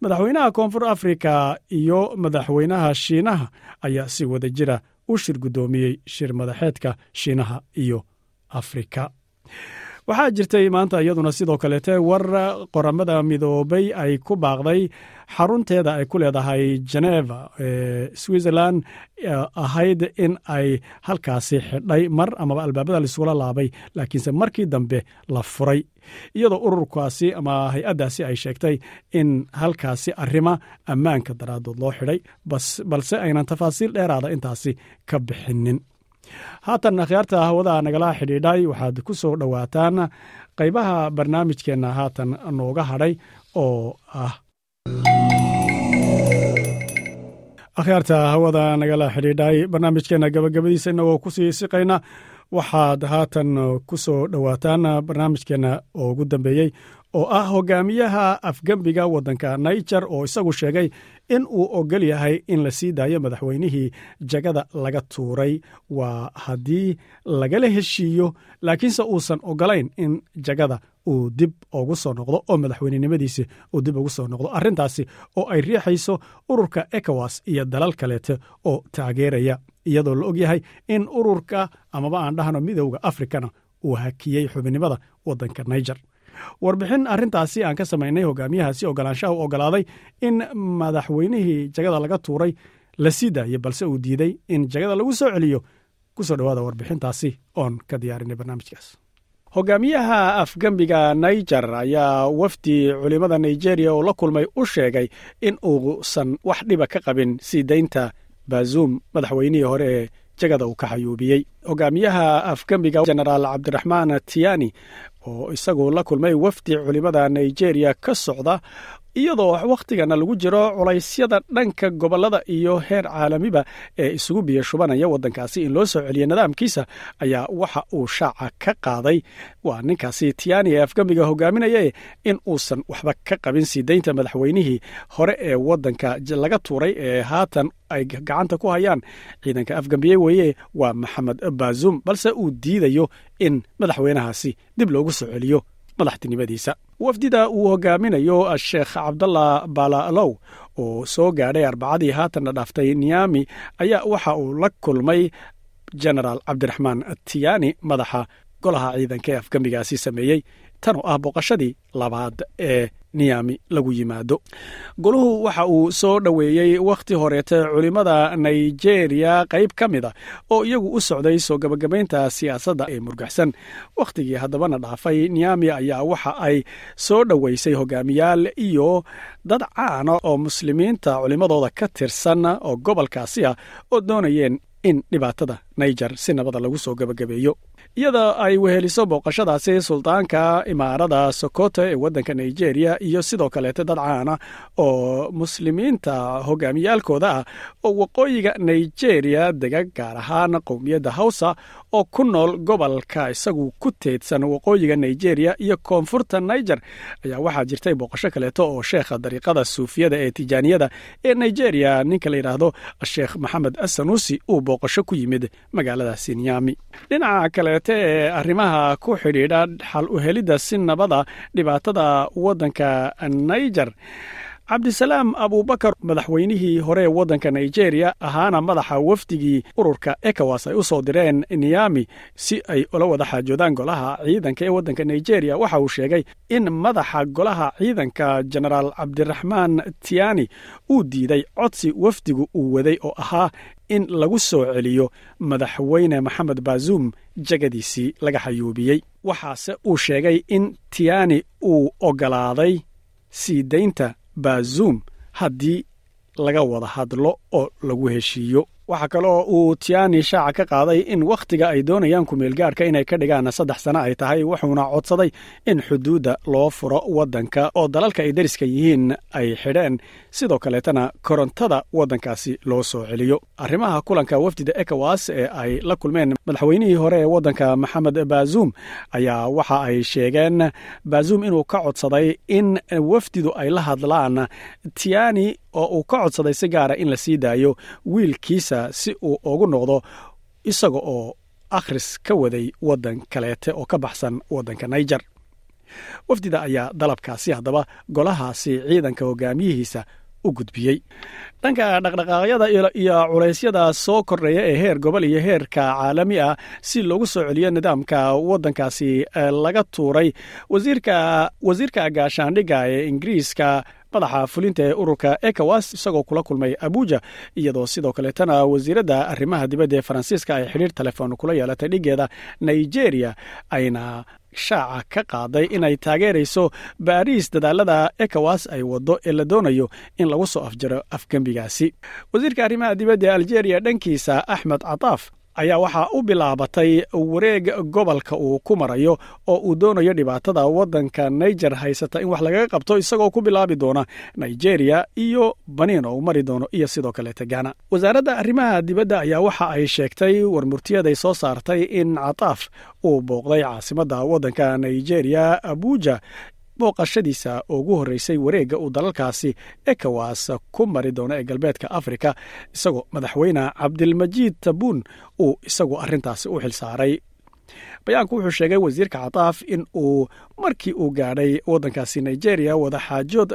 Madaxweynaha koonfur afrika iyo madaxweynaha shiinaha ayaa si wada jira u shir guddoomiyey shir madaxeedka shiinaha iyo afrika waxaa jirtay maanta iyaduna sidoo kaleete war qoramada midoobay ay ku baaqday xarunteeda ay ku leedahay geneva ee switzerland ahayd in ay halkaasi xidhay mar amaba albaabada laisugula laabay laakiinse markii dambe la furay. Iyadoo ururkaasi ama hay'addaasi ay sheegtay in halkaasi arrima ammaanka daraadood loo xidhay balse aynan tafaasiil dheeraada intaasi ka bixinin haatan akhyaarta hawada nagala xidhiidhay waxaad ku soo dhowaataan qaybaha barnaamijkeenna haatan nooga hadhay oo ah. Akhyaarta hawada nagala xidhiidhay barnaamijkeenna gabagabadiisa inagoo ku sii siqayna waxaad haatan ku soo dhowaataan barnaamijkeenna oo ugu dambeeyey oo ah hogaamiyaha afgembiga waddanka naijer oo isagu sheegay in uu ogol yahay in la sii daayo madaxweynihii jagada laga tuuray. Waa haddii lagala heshiiyo laakiinse uusan ogolayn in jagada uu dib ugu soo noqdo oo madaxweynenimadiisi uu dib ugu soo noqdo. Arrintaasi oo ay riixayso ururka ekowas iyo dalal kaleete oo taageeraya iyadoo la og yahay in ururka amaba aan dhahno midowda afrikana uu hakiyey xubinimada waddanka naijer warbixin arrintaasi aan ka samaynay hogaamiyahaasi ogolaanshaha u ogolaaday in madaxweynihii jagada laga tuuray la sii daayey balse uu diiday in jagada lagu soo celiyo ku soo dhowaada warbixintaasi oon ka diyaarinay barnaamijkaas. Hogaamiyaha afgembiga naijer ayaa wafdi culimmada nigeria oo la kulmay u sheegay in uusan wax dhiba ka qabin sii daynta bazuum madaxweynihii hore ee jagada uu ka xayuubiyey. Hogaamiyaha afgembiga genaraal cabdiraxmaan tiyani oo isagu la kulmay wafdi culimmada nigeria ka socda iyadoo wakhtigana lagu jiro culaysyada dhanka gobollada iyo heer caalamiba ee isugu biyo shubanaya waddankaasi. In loo soo celiyo nidaamkiisa ayaa waxa uu shaaca ka qaaday. Waa ninkaasi tiyani ee afgembiga hogaaminaya in uusan waxba ka qabin sii daynta madaxweynihii hore ee waddanka laga tuuray ee haatan ay gacanta ku hayaan ciidanka afgambiye weeye waa maxamed baazum balse uu diidayo in madaxweynahaasi dib loogu soo celiyo madaxtinimadiisa wafdida uu hogaaminayo sheekh cabdallah balalow oo soo gaadhay arbacadii haatanna dhaaftay niyami ayaa waxa uu la kulmay genaraal cabdiraxmaan tiyani madaxa golaha ciidanka ee afgembigaasi sameeyey tan oo ah booqashadii labaad ee niyami lagu yimaado. Goluhu waxa uu soo dhoweeyey wakhti horeete culimmada nigeria qayb ka mid a oo iyagu u socday soo gabagabaynta siyaasadda ee murgaxsan. Wakhtigii haddabana dhaafay niyami ayaa waxa ay soo dhoweysay hogaamiyaal iyo dad caana oo muslimiinta culimmadooda ka tirsan oo gobolkaasi ah oo doonayeen in dhibaatada naijer si nabada lagu soo gabagabeeyo iyada ay weheliso booqashadaasi suldaanka imaarada sokoto ee waddanka nigeria iyo sidoo kaleete dad caana oo muslimiinta hogaamiyaalkooda ah oo waqooyiga nigeria dega gaar ahaan qowmiyadda hawsa oo ku nool gobolka isagu ku teedsan waqooyiga nigeria iyo koonfurta niger. Ayaa waxaa jirtay booqasho kaleeto oo sheekha dariiqada suufiyada ee tijaaniyada ee nigeria ninka la yidhaahdo sheekh maxamed asanusi uu booqasho ku yimid magaalada sinyami dhinaca kaleete ee arrimaha ku xidhiidha xal u helidda si nabada dhibaatada waddanka niger cabdisalaam abubakar madaxweynihii hore waddanka nigeria ahaana madaxa wafdigii ururka ekowas ay u soo direen niyami si ay ula wada xaajoodaan golaha ciidanka ee waddanka nigeria. Waxa uu sheegay in madaxa golaha ciidanka genaraal cabdiraxmaan tiyani uu diiday codsi wafdigu uu waday oo ahaa in lagu soo celiyo madaxweyne maxamed baazum jagadiisii laga xayuubiyey. Waxaase uu sheegay in tiyani uu ogolaaday sii daynta baazum haddii laga wada hadlo oo lagu heshiiyo waxaa kaloo uu tiani shaaca ka qaaday in wakhtiga ay doonayaan kumeelgaarhka inay ka dhigaan saddex sano ay tahay wuxuuna codsaday in xuduudda loo furo waddanka oo dalalka ay dariska yihiin ay xidheen. Sidoo kaleetana korontada waddankaasi loo soo celiyo. Arrimaha kulanka wafdida ekowas ee ay la kulmeen madaxweynihii hore ee waddanka maxamed bazuum ayaa waxa ay sheegeen bazuum inuu ka codsaday in wafdidu ay la hadlaan tiani oo uu ka codsaday si gaara in la sii daayo wiilkiisa si uu ugu noqdo isaga oo akhris ka waday waddan kaleete oo ka baxsan waddanka naijer wafdida ayaa dalabkaasi haddaba golahaasi ciidanka hogaamiyihiisa u gudbiyey. Dhanka dhaqdhaqaaqyada iyo culaysyada soo kordhaya ee heer gobol iyo heerka caalami ah si loogu soo celiyo nidaamka waddankaasi laga tuuray wasiirka gaashaandhigga ee ingiriiska madaxa fulinta ee ururka ekowas isagoo kula kulmay abuja iyadoo sidoo kaleetana wasiiradda arrimaha dibadda ee faransiiska ay xidhiir telefoon kula yeelatay dhigeeda nigeria ayna shaaca ka qaaday inay taageerayso baariis dadaalada ekowas ay waddo ee la doonayo in lagu soo afjaro afgembigaasi wasiirka arrimaha dibadda ee aljeria dhankiisa axmed cataaf ayaa waxaa u bilaabatay wareeg gobolka uu ku marayo oo uu doonayo dhibaatada waddanka niger haysata in wax lagaga qabto isagoo ku bilaabi doona nigeria iyo baniin oo uu mari doono iyo sidoo kaleeta gana wasaaradda arrimaha dibadda ayaa waxa ay sheegtay warmurtiyaday soo saartay in cataaf uu booqday caasimadda waddanka nigeria abuja booqashadiisa ugu horreysay wareegga uu dalalkaasi ekowas ku mari doono ee galbeedka afrika isagoo madaxweyne cabdilmajiid tabuun uu isagu arrintaasi u xilsaaray bayaanku wuxuu sheegay wasiirka cataaf in uu markii uu gaadhay waddankaasi nigeria wadaxaajood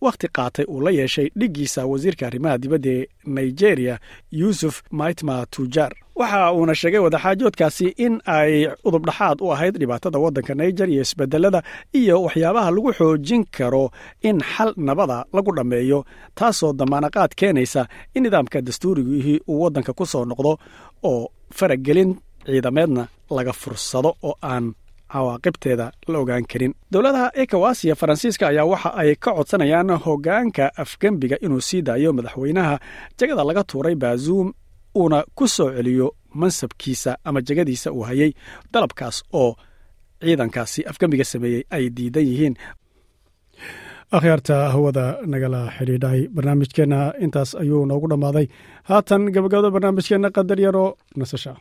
wakhti qaatay uu la yeeshay dhiggiisa wasiirka arrimaha dibadda ee nigeria yuusuf maitma tujar. Waxa uuna sheegay wadaxaajoodkaasi in ay udubdhaxaad u ahayd dhibaatada waddanka niger iyo isbedelada iyo waxyaabaha lagu xoojin karo in xal nabada lagu dhammeeyo taasoo damaanaqaad keenaysa in nidaamka dastuurigihii uu waddanka ku soo noqdo oo faragelin ciidameedna laga fursado oo aan cawaaqibteeda la ogaan karin. Dowladaha ekowas iyo faransiiska ayaa waxa ay ka codsanayaan hoggaanka afgembiga inuu sii daayo madaxweynaha jegada laga tuuray baazuum uuna ku soo celiyo mansabkiisa ama jegadiisa uu hayay dalabkaas oo ciidankaasi afgembiga sameeyey ay diidan yihiin. Akhyaarta hawada nagala xidhiidhay barnaamijkeenna intaas ayuu noogu dhammaaday. Haatan gabagabada barnaamijkeenna qadar yaro nasasha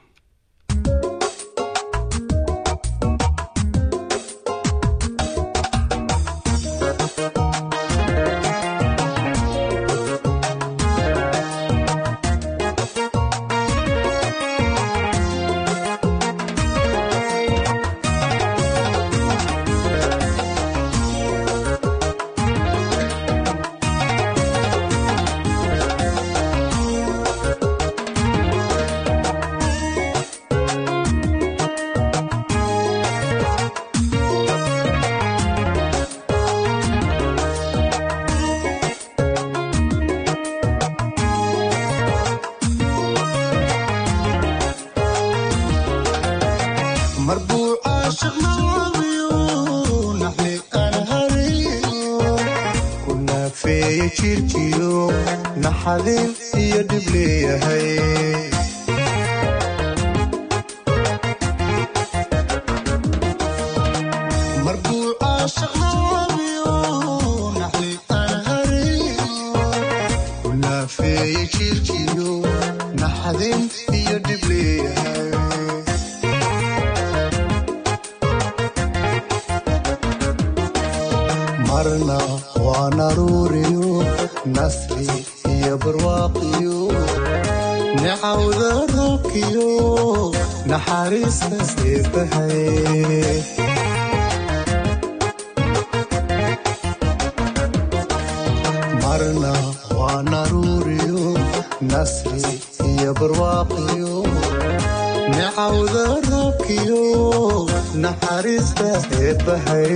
marna waa naruuriyo nasri iyo barwaaqiyo. Nicawda roobkiyo naxariista seebahay nasri iyo barwaaqiyo nicawda roobkiyo naxariista eebbahay.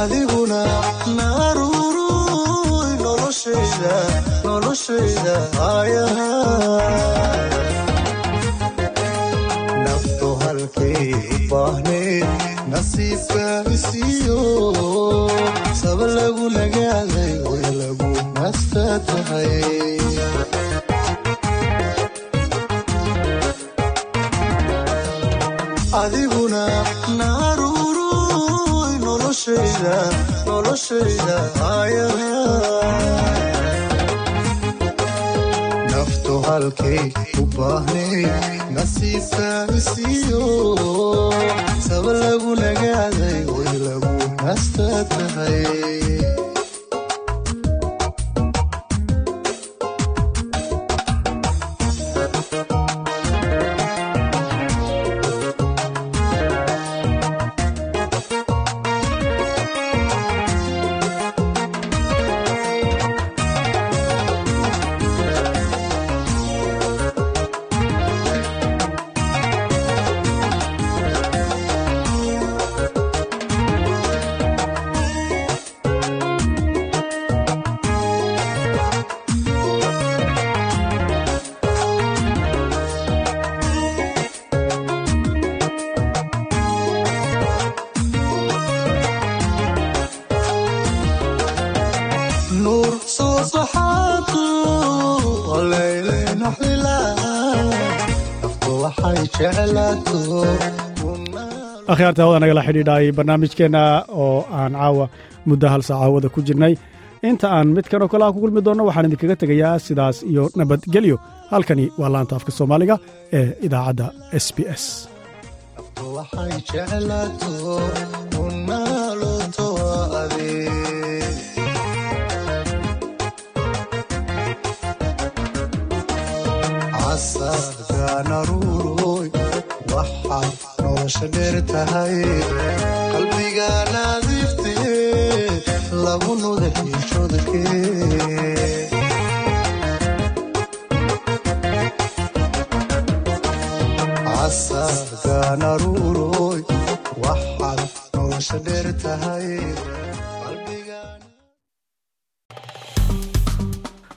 Adiguna naruuruy noloshayda noloshayda aayaha naftu halkay u baahnayd nasiibka isiyo saba lagu nagaaday way lagu nasta tahay adiguna naaruuruy noloshayda noloshayda ayaha naftu halkay u baahnay nasiisaanisiyo saba lagu nagaaday way lagu nasta akhyaarta hawada nagala xidhiidhay barnaamijkeenna oo aan caawa muddo hal saac hawada ku jirnay. Inta aan midkan oo kale ah ku kulmi doonno waxaan idinkaga tegayaa sidaas iyo nabadgelyo halkani waa laanta afka soomaaliga ee idaacadda s b s waxaad nolosha dheer tahay. Qalbiga nadiifte lagu nuda xiishoodkee casargaanaruuroy waxaad nolosha dheer tahay